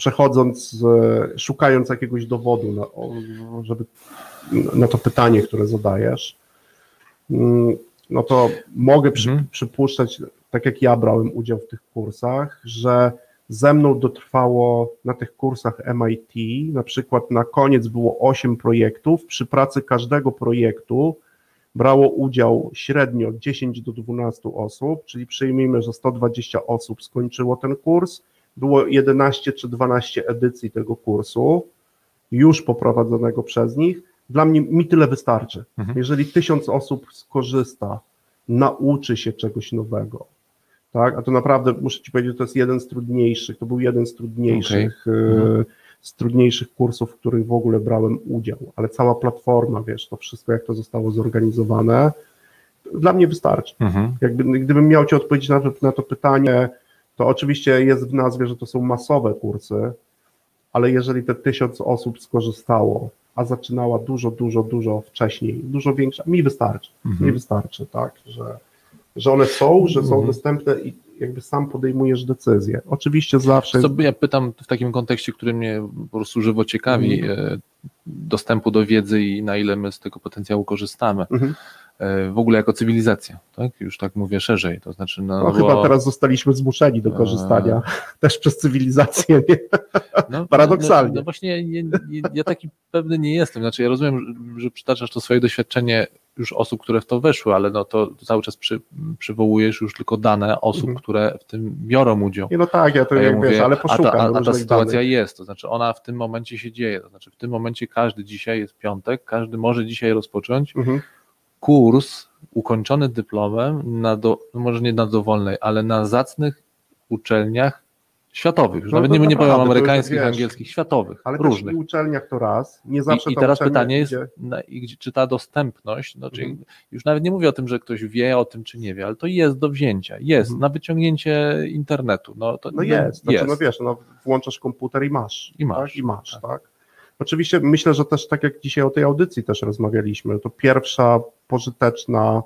przechodząc, e, szukając jakiegoś dowodu, na, żeby na to pytanie, które zadajesz, mm, no to mogę przy, Mhm. przypuszczać, tak jak ja brałem udział w tych kursach, że ze mną dotrwało na tych kursach MIT, na przykład na koniec było 8 projektów, przy pracy każdego projektu brało udział średnio 10 do 12 osób, czyli przyjmijmy, że 120 osób skończyło ten kurs, było 11 czy 12 edycji tego kursu, już poprowadzonego przez nich. Dla mnie mi tyle wystarczy. Mhm. Jeżeli tysiąc osób skorzysta, nauczy się czegoś nowego, tak? A to naprawdę muszę ci powiedzieć, to jest jeden z trudniejszych, to był jeden z trudniejszych, Mhm. e, z trudniejszych kursów, w których w ogóle brałem udział, ale cała platforma, wiesz, to wszystko, jak to zostało zorganizowane, dla mnie wystarczy. Mhm. Jakby, gdybym miał Ci odpowiedzieć na to, na to pytanie, to oczywiście jest w nazwie, że to są masowe kursy, ale jeżeli te tysiąc osób skorzystało, a zaczynała dużo, dużo, dużo wcześniej, dużo większa, mi wystarczy, Mhm. mi wystarczy, tak, że, że one są, że są Mhm. dostępne i jakby sam podejmujesz decyzję. Oczywiście zawsze... Co ja pytam w takim kontekście, który mnie po prostu żywo ciekawi, Mhm. e, dostępu do wiedzy i na ile my z tego potencjału korzystamy. Mhm. E, W ogóle jako cywilizacja, tak? Już tak mówię szerzej, to znaczy no, No, bo- chyba teraz zostaliśmy zmuszeni do korzystania też przez cywilizację. Nie? no, paradoksalnie. No, no właśnie nie, nie, ja taki pewny nie jestem, znaczy ja rozumiem, że, że przytaczasz to swoje doświadczenie już osób, które w to weszły, ale no to cały czas przy, przywołujesz już tylko dane osób, Mhm. które w tym biorą udział. Nie, no tak, ja to A ja jak mówię, wiesz, ale a poszukam ta, a, a ta sytuacja danych. jest, to znaczy ona w tym momencie się dzieje, to znaczy w tym momencie każdy dzisiaj jest piątek, każdy może dzisiaj rozpocząć Mhm. kurs ukończony dyplomem na do, no może nie na dowolnej, ale na zacnych uczelniach światowych, już No nawet nie, nie powiem amerykańskich, wiesz. angielskich, światowych, Ale różnych. i uczelniach to raz, nie zawsze I, I teraz pytanie jest, na, i czy ta dostępność, no, czy, Mhm. już nawet nie mówię o tym, że ktoś wie o tym, czy nie wie, ale to jest do wzięcia, jest Mhm. na wyciągnięcie internetu. No, to, No jest, znaczy, jest. no wiesz, no włączasz komputer i masz. I masz, Tak? I masz, tak. tak. Oczywiście myślę, że też tak jak dzisiaj o tej audycji też rozmawialiśmy, to pierwsza pożyteczna,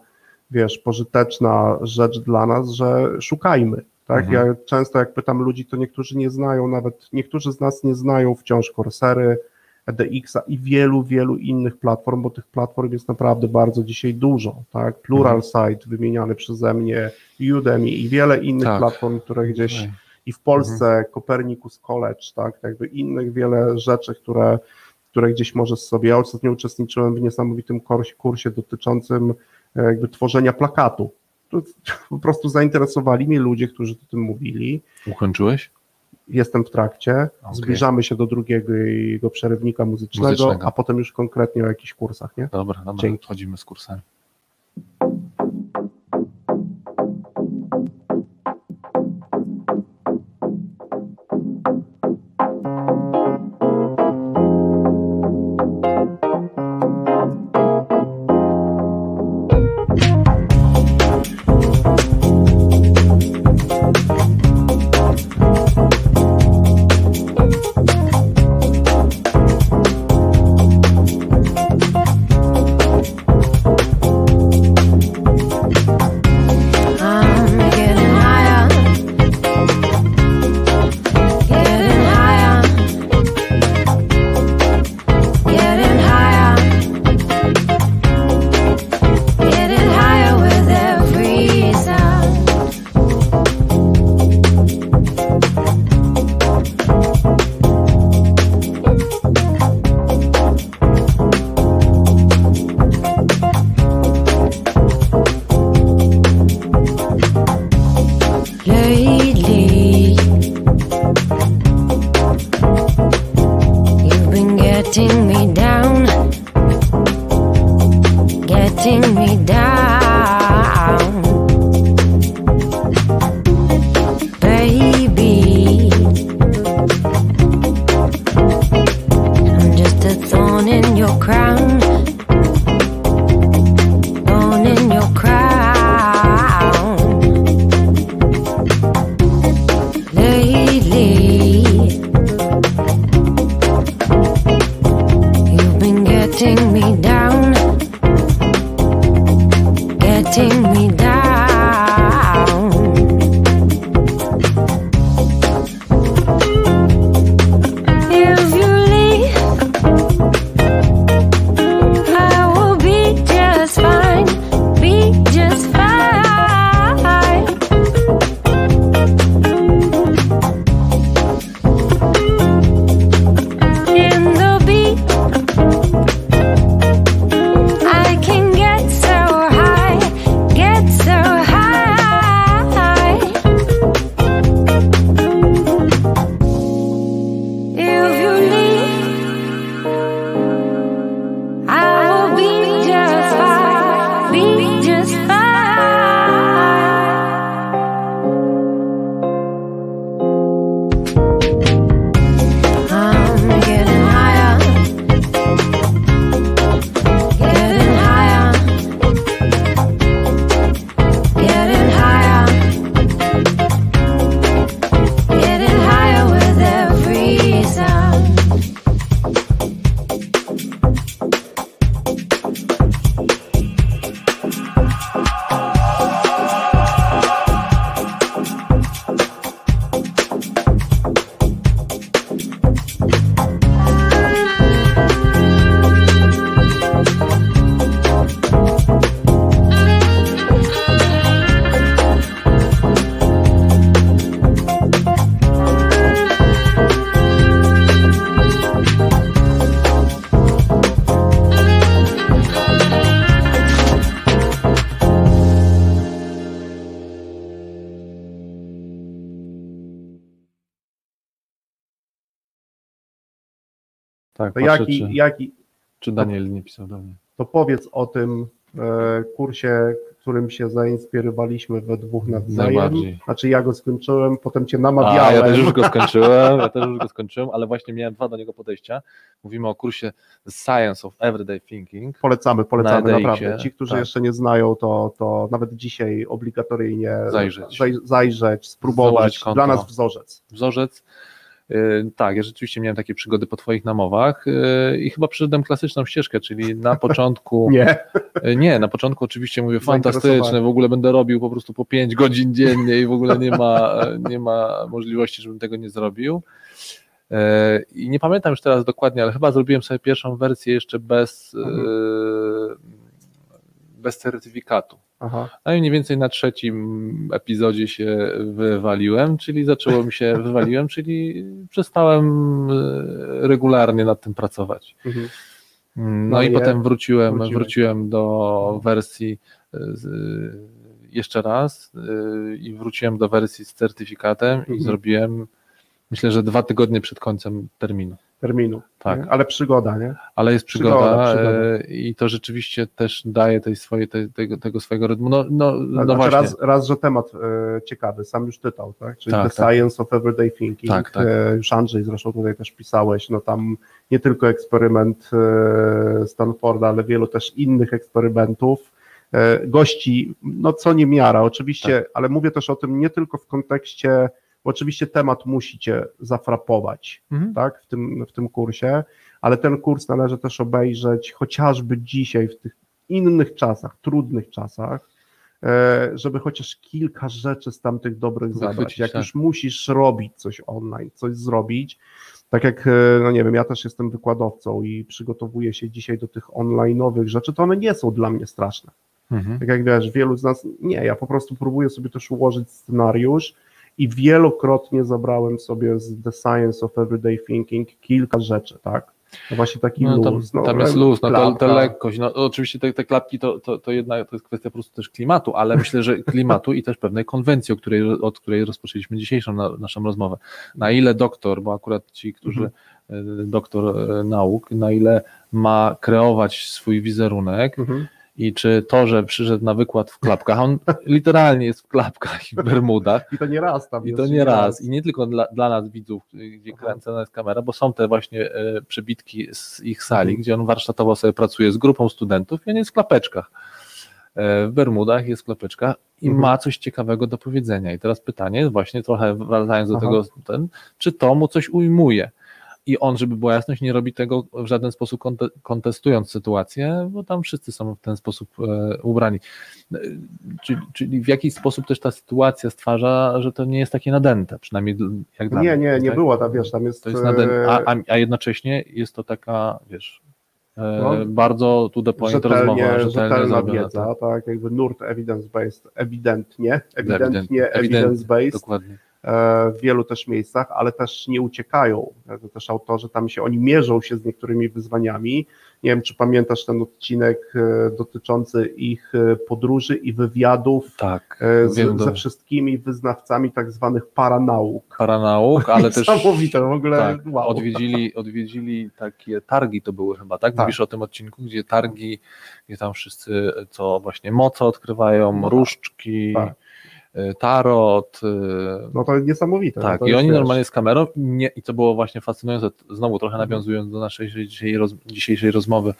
wiesz, pożyteczna rzecz dla nas, że szukajmy. Tak? Mhm. Ja często jak pytam ludzi, to niektórzy nie znają, nawet niektórzy z nas nie znają wciąż Corsery, EDX-a i wielu, wielu innych platform, bo tych platform jest naprawdę bardzo dzisiaj dużo. Tak? Plural Site wymieniany przeze mnie, Udemy i wiele innych Tak. platform, które gdzieś i w Polsce Copernicus College, tak, jakby innych wiele rzeczy, które, które gdzieś możesz sobie. Ja ostatnio uczestniczyłem w niesamowitym kursie, kursie dotyczącym e, jakby tworzenia plakatu. Po prostu zainteresowali mnie ludzie, którzy o tym mówili. Ukończyłeś? Jestem w trakcie. Okay. Zbliżamy się do drugiego przerywnika muzycznego, muzycznego, a potem już konkretnie o jakichś kursach, nie? Dobra, dobra. Dzięki. Z kursami. To jaki, czy, jaki, czy Daniel nie pisał do mnie. To powiedz o tym e, kursie, którym się zainspirowaliśmy we dwóch nawzajem. Znaczy ja go skończyłem, potem cię namawiałem. A, ja też już go skończyłem, ja też już go skończyłem, ale właśnie miałem dwa do niego podejścia. Mówimy o kursie Science of Everyday Thinking. Polecamy, polecamy na naprawdę. Ci, którzy tak. jeszcze nie znają, to, to nawet dzisiaj obligatoryjnie zajrzeć, zaj, zajrzeć spróbować. Dla nas wzorzec. Wzorzec. Y, tak, ja rzeczywiście miałem takie przygody po Twoich namowach y, i chyba przyszedłem klasyczną ścieżkę, czyli na początku. nie. Y, nie, na początku oczywiście mówię fantastyczne, w ogóle będę robił po prostu po 5 godzin dziennie i w ogóle nie ma, nie ma możliwości, żebym tego nie zrobił. I nie pamiętam już teraz dokładnie, ale chyba zrobiłem sobie pierwszą wersję jeszcze bez, mhm. bez certyfikatu. Aha. No i mniej więcej na trzecim epizodzie się wywaliłem, czyli zaczęło mi się, wywaliłem, czyli przestałem e, regularnie nad tym pracować. Mhm. No, No i i potem wróciłem, wróciłeś? wróciłem do wersji e, z, jeszcze raz e, i wróciłem do wersji z certyfikatem Mhm. i zrobiłem myślę, że dwa tygodnie przed końcem terminu. Terminu. Tak. nie? Ale przygoda, nie? Ale jest przygoda, Przygoda, przygoda. e, i to rzeczywiście też daje tej swojej, tej, tego, tego swojego rytmu. No, no, no Znaczy, właśnie. raz, raz, że temat e, ciekawy, sam już tytał, tak? Czyli Tak, The tak. Science of Everyday Thinking. Tak, tak. E, już Andrzej zresztą tutaj też pisałeś, no tam nie tylko eksperyment e, Stanforda, ale wielu też innych eksperymentów. E, gości, no co nie miara, oczywiście, Tak. ale mówię też o tym nie tylko w kontekście, bo oczywiście temat musi cię zafrapować, Mhm. tak, w tym, w tym kursie, ale ten kurs należy też obejrzeć chociażby dzisiaj, w tych innych czasach, trudnych czasach, e, żeby chociaż kilka rzeczy z tamtych dobrych zabrać. Jak tak. już musisz robić coś online, coś zrobić, tak jak, e, no nie wiem, ja też jestem wykładowcą i przygotowuję się dzisiaj do tych online'owych rzeczy, to one nie są dla mnie straszne. Mhm. Tak jak wiesz, wielu z nas, nie, ja po prostu próbuję sobie też ułożyć scenariusz i wielokrotnie zabrałem sobie z The Science of Everyday Thinking kilka rzeczy, tak? No właśnie taki No, tam, luz. tam jest luz, no to klapka. lekkość. No, oczywiście te, te klapki to, to, to jednak to jest kwestia po prostu też klimatu, ale myślę, że klimatu i też pewnej konwencji, o której, od której rozpoczęliśmy dzisiejszą na, naszą rozmowę. Na ile doktor, bo akurat ci, którzy Mhm. e, doktor e, nauk, na ile ma kreować swój wizerunek Mhm. I czy to, że przyszedł na wykład w klapkach, on literalnie jest w klapkach i w bermudach, I to nie raz tam i to nie raz. I nie tylko dla, dla nas widzów, gdzie Aha. kręcona jest kamera, bo są te właśnie e, przebitki z ich sali, Mhm. gdzie on warsztatowo sobie pracuje z grupą studentów i on jest w klapeczkach. E, w bermudach jest w klapeczkach i Mhm. ma coś ciekawego do powiedzenia. I teraz pytanie, właśnie trochę wracając do Aha. tego, ten, czy to mu coś ujmuje? I on, żeby była jasność, nie robi tego w żaden sposób konte- kontestując sytuację, bo tam wszyscy są w ten sposób e, ubrani. E, Czyli, czyli w jakiś sposób też ta sytuacja stwarza, że to nie jest takie nadęte, przynajmniej jak dla Nie, mnie. nie, nie tak? było, tam wiesz, tam jest... To jest nadęte, a, a, jednocześnie jest to taka, wiesz, e, No, bardzo the point rozmowa, rzetelna wiedza, tak, tak, jakby nurt evidence-based, ewidentnie, ewidentnie evidence-based, dokładnie. E, w wielu też miejscach, ale też nie uciekają. To też autorzy tam się, oni mierzą się z niektórymi wyzwaniami. Nie wiem, czy pamiętasz ten odcinek e, dotyczący ich e, podróży i wywiadów Tak, z, wiem, ze wszystkimi wyznawcami tak zwanych paranauk. paranauk, ale też Niesamowite, w ogóle tak, wow. odwiedzili, odwiedzili takie targi to były chyba, tak? Tak. Mówisz o tym odcinku, gdzie targi, gdzie tam wszyscy co właśnie moce odkrywają, tak. różdżki, Tak. Y, tarot, y, No to niesamowite. tak, to i jest, oni wiesz, normalnie z kamerą i, nie, i to było właśnie fascynujące, znowu trochę nawiązując do naszej dzisiejszej, roz, dzisiejszej rozmowy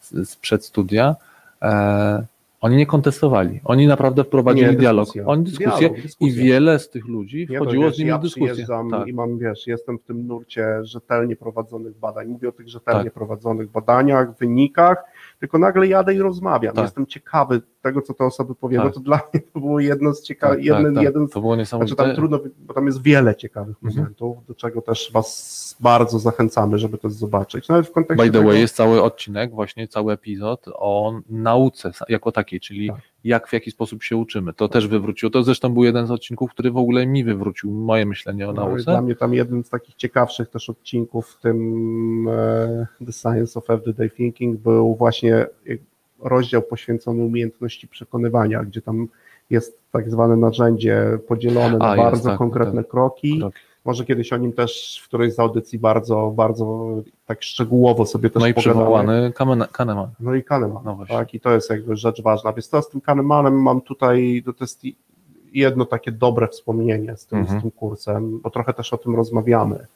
z przedstudia, e, oni nie kontestowali, oni naprawdę wprowadzili Nie, dialog, oni dyskusję Dialog, i wiele z tych ludzi Nie, to wchodziło wiesz, z nimi ja w dyskusję. Tak. i mam, wiesz, jestem w tym nurcie rzetelnie prowadzonych badań. Mówię o tych rzetelnie Tak. prowadzonych badaniach, wynikach, tylko nagle jadę i rozmawiam. Tak. Jestem ciekawy tego, co te osoby powiedzą. Tak. To dla mnie to było jedno z ciekawych, Tak, jeden, tak, tak. jeden z To było niesamowite. Znaczy tam trudno, bo tam jest wiele ciekawych Mhm. momentów, do czego też Was bardzo zachęcamy, żeby to zobaczyć. Nawet w kontekście By the tego, way, jest cały odcinek, właśnie cały epizod o nauce jako takiej, czyli Tak. jak w jaki sposób się uczymy. To też wywróciło. To zresztą był jeden z odcinków, który w ogóle mi wywrócił moje myślenie o no, nauce. dla mnie tam jeden z takich ciekawszych też odcinków w tym e, The Science of Everyday Thinking był właśnie rozdział poświęcony umiejętności przekonywania, gdzie tam jest tak zwane narzędzie podzielone na A, jest, bardzo tak, konkretne kroki. Kroki. Może kiedyś o nim też w którejś z audycji bardzo, bardzo tak szczegółowo sobie też No i przywołany Kahneman. No i Kahneman, No tak, i to jest jakby rzecz ważna. Więc to z tym Kahnemanem mam tutaj, to jest jedno takie dobre wspomnienie z tym, Mhm. z tym kursem, bo trochę też o tym rozmawiamy,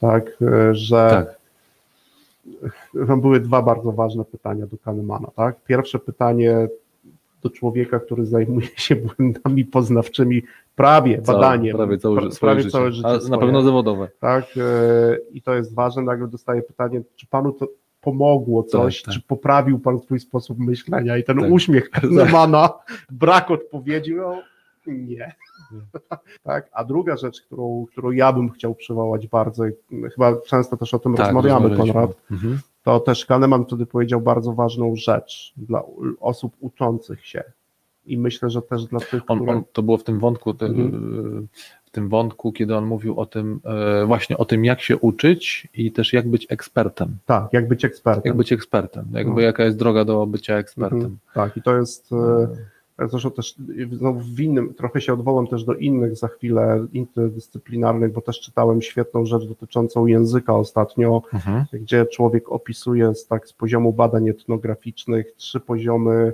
tak, e, że Tak. Tam były dwa bardzo ważne pytania do Kahnemana, tak. Pierwsze pytanie do człowieka, który zajmuje się błędami poznawczymi prawie Całe- badaniem, Prawie całe, pra- swoje prawie życie. całe życie A na swoje pewno zawodowe. tak? e, I to jest ważne. Nagle dostaje pytanie, czy panu to pomogło coś, tak. czy poprawił pan swój sposób myślenia? I ten Tak. uśmiech Kahnemana, brak odpowiedzi, no nie. tak? A druga rzecz, którą, którą ja bym chciał przywołać bardzo, i chyba często też o tym Tak, rozmawiamy. Konrad, Mhm. to też Kahneman wtedy powiedział bardzo ważną rzecz dla osób uczących się. i myślę, że też dla tych, On, które... on, to było w tym wątku, Mhm. w tym wątku, kiedy on mówił o tym, e, właśnie o tym, jak się uczyć i też jak być ekspertem. Tak, jak być ekspertem. Jak być ekspertem, jakby No. jaka jest droga do bycia ekspertem. Mhm. Tak, i to jest... Zresztą też w innym, trochę się odwołam też do innych za chwilę interdyscyplinarnych, bo też czytałem świetną rzecz dotyczącą języka ostatnio, Mhm. gdzie człowiek opisuje z, tak, z poziomu badań etnograficznych trzy poziomy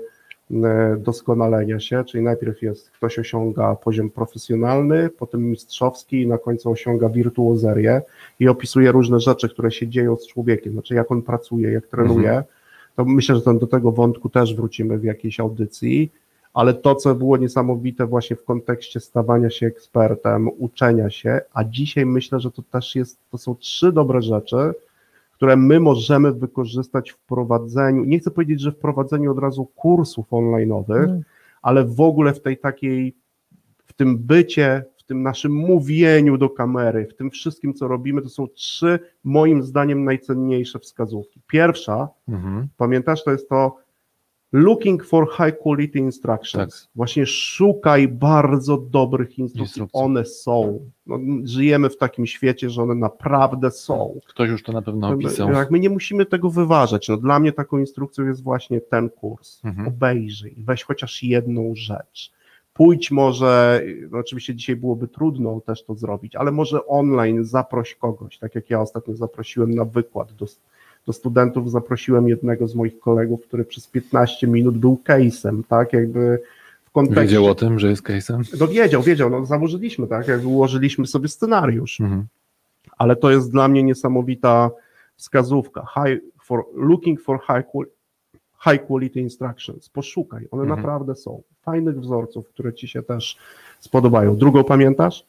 e, doskonalenia się, czyli najpierw jest ktoś osiąga poziom profesjonalny, potem mistrzowski i na końcu osiąga wirtuozerię i opisuje różne rzeczy, które się dzieją z człowiekiem, znaczy jak on pracuje, jak trenuje. To myślę, że do tego wątku też wrócimy w jakiejś audycji, ale to, co było niesamowite właśnie w kontekście stawania się ekspertem, uczenia się, a dzisiaj myślę, że to też jest, to są trzy dobre rzeczy, które my możemy wykorzystać w prowadzeniu, nie chcę powiedzieć, że w prowadzeniu od razu kursów online'owych, ale w ogóle w tej takiej, w tym bycie, w tym naszym mówieniu do kamery, w tym wszystkim, co robimy, to są trzy, moim zdaniem, najcenniejsze wskazówki. Pierwsza, Mhm. pamiętasz, to jest to looking for high quality instructions. Tak. Właśnie szukaj bardzo dobrych instrukcji. Instrukcji. One są. No, żyjemy w takim świecie, że one naprawdę są. Ktoś już to na pewno opisał. Jak my nie musimy tego wyważać. No, dla mnie taką instrukcją jest właśnie ten kurs. Mhm. Obejrzyj, weź chociaż jedną rzecz. Pójdź może, no oczywiście dzisiaj byłoby trudno też to zrobić, ale może online zaproś kogoś, tak jak ja ostatnio zaprosiłem na wykład do, do studentów, zaprosiłem jednego z moich kolegów, który przez 15 minut był case'em, tak, jakby w kontekście... Wiedział o tym, że jest case'em? No wiedział, wiedział, no założyliśmy, tak, jak ułożyliśmy sobie scenariusz Mhm. ale to jest dla mnie niesamowita wskazówka. High for, looking for high, high quality instructions. Poszukaj, one Mhm. naprawdę są. Fajnych wzorców, które ci się też spodobają. Drugą pamiętasz?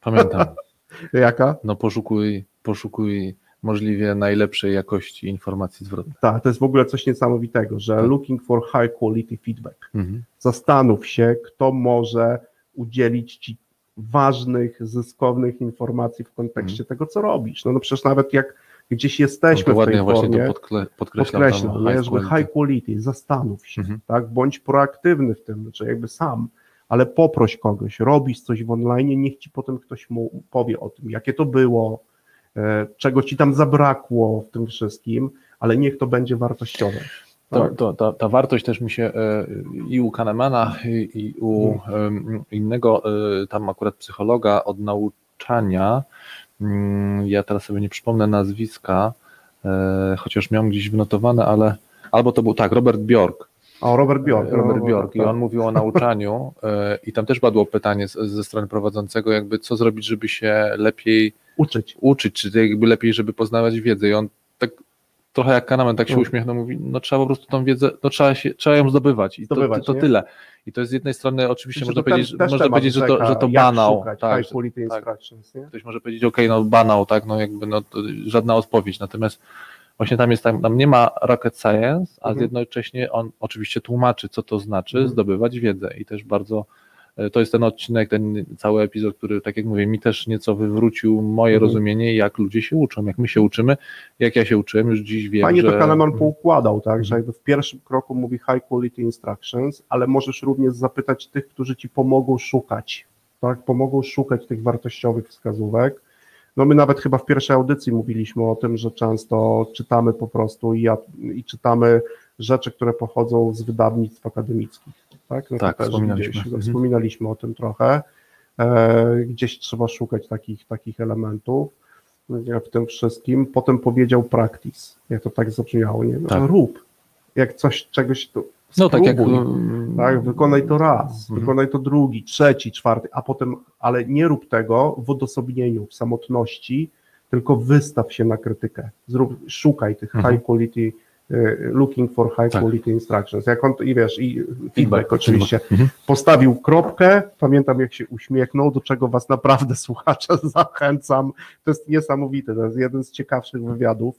Pamiętam. Jaka? No poszukuj, poszukuj możliwie najlepszej jakości informacji zwrotnej. Tak, to jest w ogóle coś niesamowitego, że Tak. looking for high quality feedback. Mhm. Zastanów się, kto może udzielić ci ważnych, zyskownych informacji w kontekście tego, co robisz. No, no przecież nawet jak gdzieś No jesteśmy to w tej właśnie formie, to podkle, podkreślam. podkreślam, high żeby high quality, zastanów się, Mhm. tak, bądź proaktywny w tym, czy jakby sam, ale poproś kogoś, robisz coś w online, niech ci potem ktoś mu powie o tym, jakie to było, czego ci tam zabrakło w tym wszystkim, ale niech to będzie wartościowe. To, Tak? to, ta, ta wartość też mi się e, i u Kahnemana, i, u em, innego e, tam akurat psychologa od nauczania, mm, ja teraz sobie nie przypomnę nazwiska, e, chociaż miałem gdzieś wnotowane, ale albo to był tak, Robert Bjork. O, Robert Bjork. Robert Bjork i tak. on mówił o nauczaniu e, i tam też padło pytanie ze strony prowadzącego, jakby co zrobić, żeby się lepiej Uczyć. uczyć, czy jakby lepiej, żeby poznawać wiedzę. I on tak trochę jak Kanamen tak się No. uśmiechnął, mówi, no trzeba po prostu tą wiedzę, no trzeba, się, trzeba ją zdobywać. I Zdobywać, to, to, tyle. I to jest z jednej strony oczywiście Myślę, można to powiedzieć, można temat powiedzieć, że to, że to banał. szukać Tak, że, tak. ktoś może powiedzieć, okej, no banał, tak, no jakby no, to żadna odpowiedź. Natomiast właśnie tam jest tam, tam nie ma rocket science, a Mhm. jednocześnie on oczywiście tłumaczy, co to znaczy Mhm. zdobywać wiedzę i też bardzo to jest ten odcinek, ten cały epizod, który, tak jak mówię, mi też nieco wywrócił moje Mhm. rozumienie, jak ludzie się uczą, jak my się uczymy, jak ja się uczyłem, już dziś wiem, Fajnie że... to Kahneman poukładał, tak, że jakby w pierwszym kroku mówi high quality instructions, ale możesz również zapytać tych, którzy ci pomogą szukać, tak, pomogą szukać tych wartościowych wskazówek. No my nawet chyba w pierwszej audycji mówiliśmy o tym, że często czytamy po prostu i, i czytamy rzeczy, które pochodzą z wydawnictw akademickich. Tak, no Tak, wspominaliśmy. Gdzieś, Mhm. wspominaliśmy o tym trochę. E, gdzieś trzeba szukać takich, takich elementów w tym wszystkim. Potem powiedział practice, jak to tak zabrzmiało, nie? No, Tak. Rób. Jak coś, czegoś to No tak jak... Tak, wykonaj to raz, Mhm. wykonaj to drugi, trzeci, czwarty, a potem, ale nie rób tego w odosobnieniu, w samotności, tylko wystaw się na krytykę. Zrób, szukaj tych Mhm. high quality, looking for high Tak. quality instructions. Jak on, i wiesz, i feedback, Feedback, oczywiście. Mhm. Postawił kropkę, pamiętam jak się uśmiechnął, do czego was naprawdę słuchacze zachęcam. To jest niesamowite, to jest jeden z ciekawszych wywiadów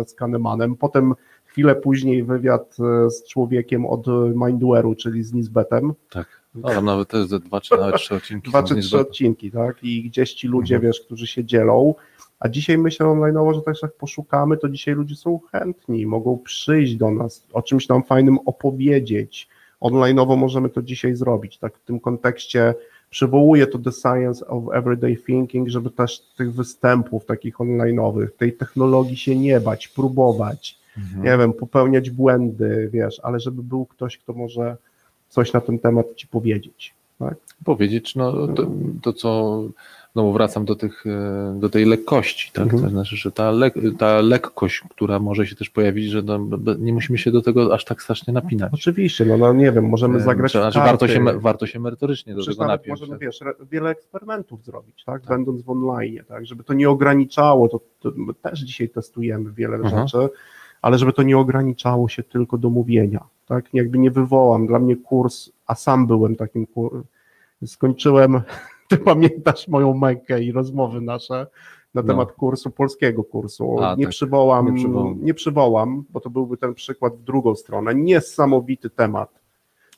e, z Kahnemanem. Potem chwilę później wywiad e, z człowiekiem od Mindware'u, czyli z Nisbetem. Tak. No, tam nawet to jest ze dwa czy nawet trzy odcinki. Dwa czy trzy odcinki, tak? I gdzieś ci ludzie, Mhm. wiesz, którzy się dzielą. A dzisiaj myślę online'owo, że też jak poszukamy, to dzisiaj ludzie są chętni, mogą przyjść do nas, o czymś nam fajnym opowiedzieć, online'owo możemy to dzisiaj zrobić, tak w tym kontekście przywołuję to The Science of Everyday Thinking, żeby też tych występów takich online'owych, tej technologii się nie bać, próbować, Mhm. nie wiem, popełniać błędy, wiesz, ale żeby był ktoś, kto może coś na ten temat ci powiedzieć. Tak? powiedzieć, no to, to co, no bo wracam do tych, e, do tej lekkości, tak, Mhm. to znaczy, że ta, lek, ta lekkość, która może się też pojawić, że no, nie musimy się do tego aż tak strasznie napinać. Oczywiście, no, no nie wiem, możemy E, zagrać to Znaczy, warto się, warto się merytorycznie do tego napiąć. możemy, tak. wiesz, wiele eksperymentów zrobić, tak, będąc w online, tak, żeby to nie ograniczało, to, to my też dzisiaj testujemy wiele Mhm. rzeczy, ale żeby to nie ograniczało się tylko do mówienia, tak, jakby nie wywołam, dla mnie kurs, a sam byłem takim skończyłem, ty pamiętasz moją mękę i rozmowy nasze na No. temat kursu, polskiego kursu, A, nie, tak. przywołam, Nie nie, przywołam. przywołam, bo to byłby ten przykład w drugą stronę, niesamowity temat,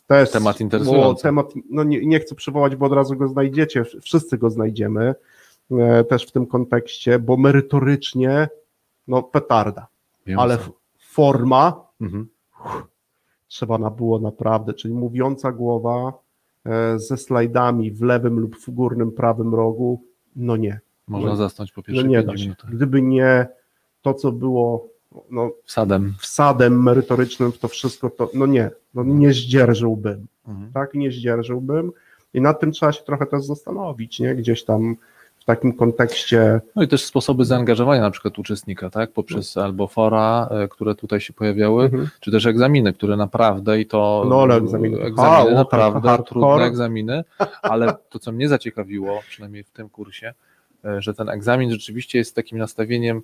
też, Temat interesujący. Temat, no nie, nie chcę przywołać, bo od razu go znajdziecie, wszyscy go znajdziemy e, też w tym kontekście, bo merytorycznie, no petarda, Wiem, ale co. forma Mhm. trzeba na było naprawdę, czyli mówiąca głowa ze slajdami w lewym lub w górnym prawym rogu, no nie, Można no- zasnąć po no pierwszej nie da się. Gdyby nie to, co było no, Wsadem. wsadem merytorycznym w to wszystko, to no nie, no nie zdzierżyłbym. Mhm. tak, nie zdzierżyłbym. I nad tym trzeba się trochę też zastanowić, nie? Gdzieś tam takim kontekście. No i też sposoby zaangażowania na przykład uczestnika, tak? Poprzez albo fora, e, które tutaj się pojawiały, Mhm. czy też egzaminy, które naprawdę i to No, ale egzaminy to egzaminy hard, naprawdę hardcore. trudne egzaminy, ale to co mnie zaciekawiło, przynajmniej w tym kursie, e, że ten egzamin rzeczywiście jest takim nastawieniem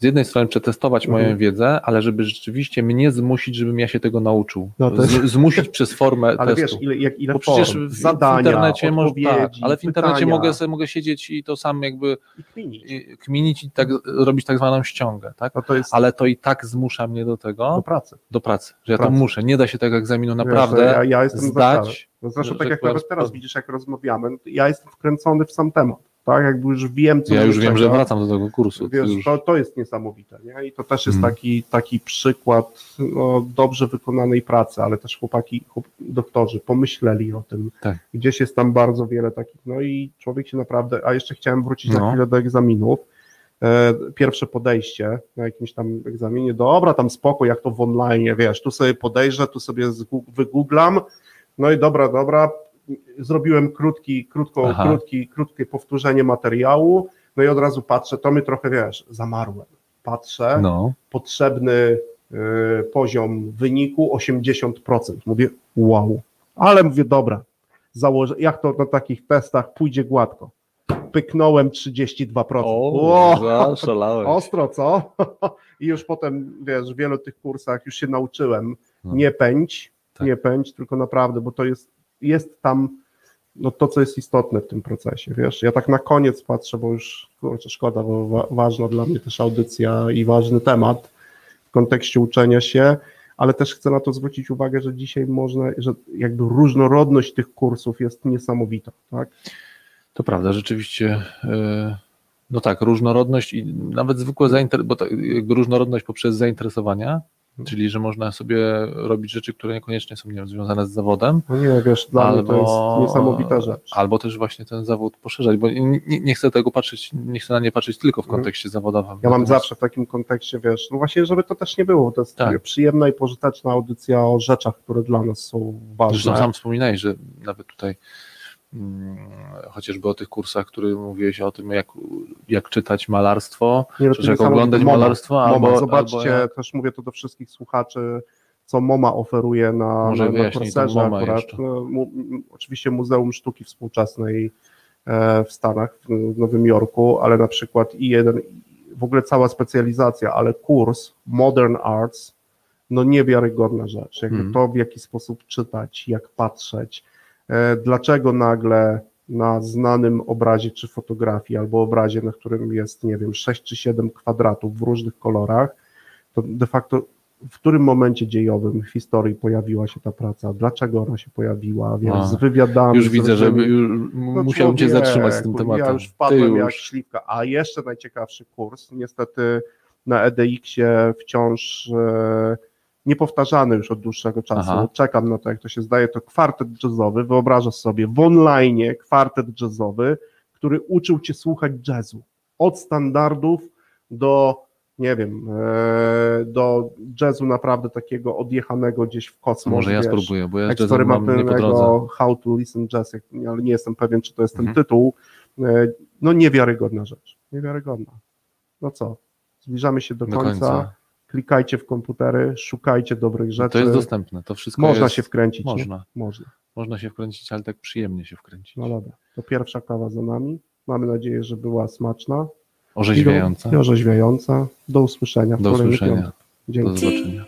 z jednej strony przetestować moją Mhm. wiedzę, ale żeby rzeczywiście mnie zmusić, żebym ja się tego nauczył. No to- Z, zmusić przez formę Ale testu. wiesz, ile, jak, ile Bo przecież w, zadania, internecie może, tak, ale w internecie pytania mogę, sobie, mogę siedzieć i to sam jakby i kminić. i- kminić i tak robić tak zwaną ściągę, tak? No to jest Ale to i tak zmusza mnie do do tego, pracy. do pracy, że ja to pracy. muszę. Nie da się tego egzaminu Wiesz, naprawdę ja, ja jestem zdać. No zresztą tak jak nawet teraz widzisz, jak rozmawiamy, no to ja jestem wkręcony w sam temat. Tak, jakby już wiem, co Ja już wiem, że wracam do tego kursu. To Wiesz, już, to, to jest niesamowite, nie? I to też jest Mhm. taki, taki przykład no, dobrze wykonanej pracy, ale też chłopaki, chłop, doktorzy pomyśleli o tym. Tak. Gdzieś jest tam bardzo wiele takich, no i człowiek się naprawdę, a jeszcze chciałem wrócić na No. chwilę do egzaminów. E, pierwsze podejście na jakimś tam egzaminie, dobra, tam spoko, jak to w online, wiesz, tu sobie podejrzę, tu sobie wygooglam, no i dobra, dobra, zrobiłem krótki, krótko, Aha. krótki, krótkie powtórzenie materiału, no i od razu patrzę, to mi trochę, wiesz, zamarłem. Patrzę, no, potrzebny y, poziom wyniku 80%. Mówię, wow. Ale mówię, dobra, założę, jak to na takich testach pójdzie gładko. Pyknąłem 32%. Wow. zaszalałeś. Ostro, co? I już potem, wiesz, w wielu tych kursach już się nauczyłem, No. nie pędź, Tak. nie pędź, tylko naprawdę, bo to jest, jest tam no to, co jest istotne w tym procesie, wiesz, ja tak na koniec patrzę, bo już, kurczę, szkoda, bo wa- ważna dla mnie też audycja i ważny temat w kontekście uczenia się, ale też chcę na to zwrócić uwagę, że dzisiaj można, że jakby różnorodność tych kursów jest niesamowita, tak? To prawda, rzeczywiście. e, No tak, różnorodność i nawet zwykłe zainteresowanie, bo tak, różnorodność poprzez zainteresowania, czyli że można sobie robić rzeczy, które niekoniecznie są nie wiem, związane z zawodem, No nie, wiesz, dla mnie to jest niesamowita rzecz. Albo też właśnie ten zawód poszerzać, bo nie, nie chcę tego patrzeć, nie chcę na nie patrzeć tylko w Mhm. kontekście zawodowym. Ja mam zawsze w takim kontekście, wiesz, no właśnie, żeby to też nie było, to jest Tak. przyjemna i pożyteczna audycja o rzeczach, które dla nas są ważne. Zresztą sam wspominałeś, że nawet tutaj chociażby o tych kursach, które mówiłeś o tym, jak, jak czytać malarstwo, Nie, czy jak oglądać MoMA, malarstwo, MoMA. albo, Zobaczcie, albo jak, też mówię to do wszystkich słuchaczy, co MoMA oferuje na, Może na, na MoMA akurat. No, mu, oczywiście Muzeum Sztuki Współczesnej e, w Stanach, w Nowym Jorku, ale na przykład i jeden, w ogóle cała specjalizacja, ale kurs Modern Arts, no niewiarygodna rzecz. Jakby Mhm. to, w jaki sposób czytać, jak patrzeć, dlaczego nagle na znanym obrazie czy fotografii, albo obrazie, na którym jest, nie wiem, 6 czy 7 kwadratów w różnych kolorach, to de facto w którym momencie dziejowym w historii pojawiła się ta praca, dlaczego ona się pojawiła, więc A, z wywiadami. już widzę, że już no musiałem cię zatrzymać z tym tematem. Ja już wpadłem Ty jak już. śliwka, a jeszcze najciekawszy kurs, niestety na EDX-ie wciąż e, niepowtarzany już od dłuższego czasu. Aha. Czekam na to, jak to się zdaje. To kwartet jazzowy. Wyobrażasz sobie w online kwartet jazzowy, który uczył cię słuchać jazzu. Od standardów do, nie wiem, e, do jazzu naprawdę takiego odjechanego gdzieś w kosmos. Może ja wiesz, spróbuję, bo ja jazzem mam nie po drodze. How to Listen Jazz, ale nie jestem pewien, czy to jest ten Mhm. tytuł. E, No niewiarygodna rzecz, niewiarygodna. No co, zbliżamy się do, Do końca. końca. Klikajcie w komputery, szukajcie dobrych rzeczy. To jest dostępne, to wszystko Można jest, się wkręcić, nie? Można. Można. Można się wkręcić, ale tak przyjemnie się wkręcić. No dobra, to pierwsza kawa za nami. Mamy nadzieję, że była smaczna Orzeźwiająca. i orzeźwiająca. Do usłyszenia w Do usłyszenia. piątku. Do Dzięki. zobaczenia.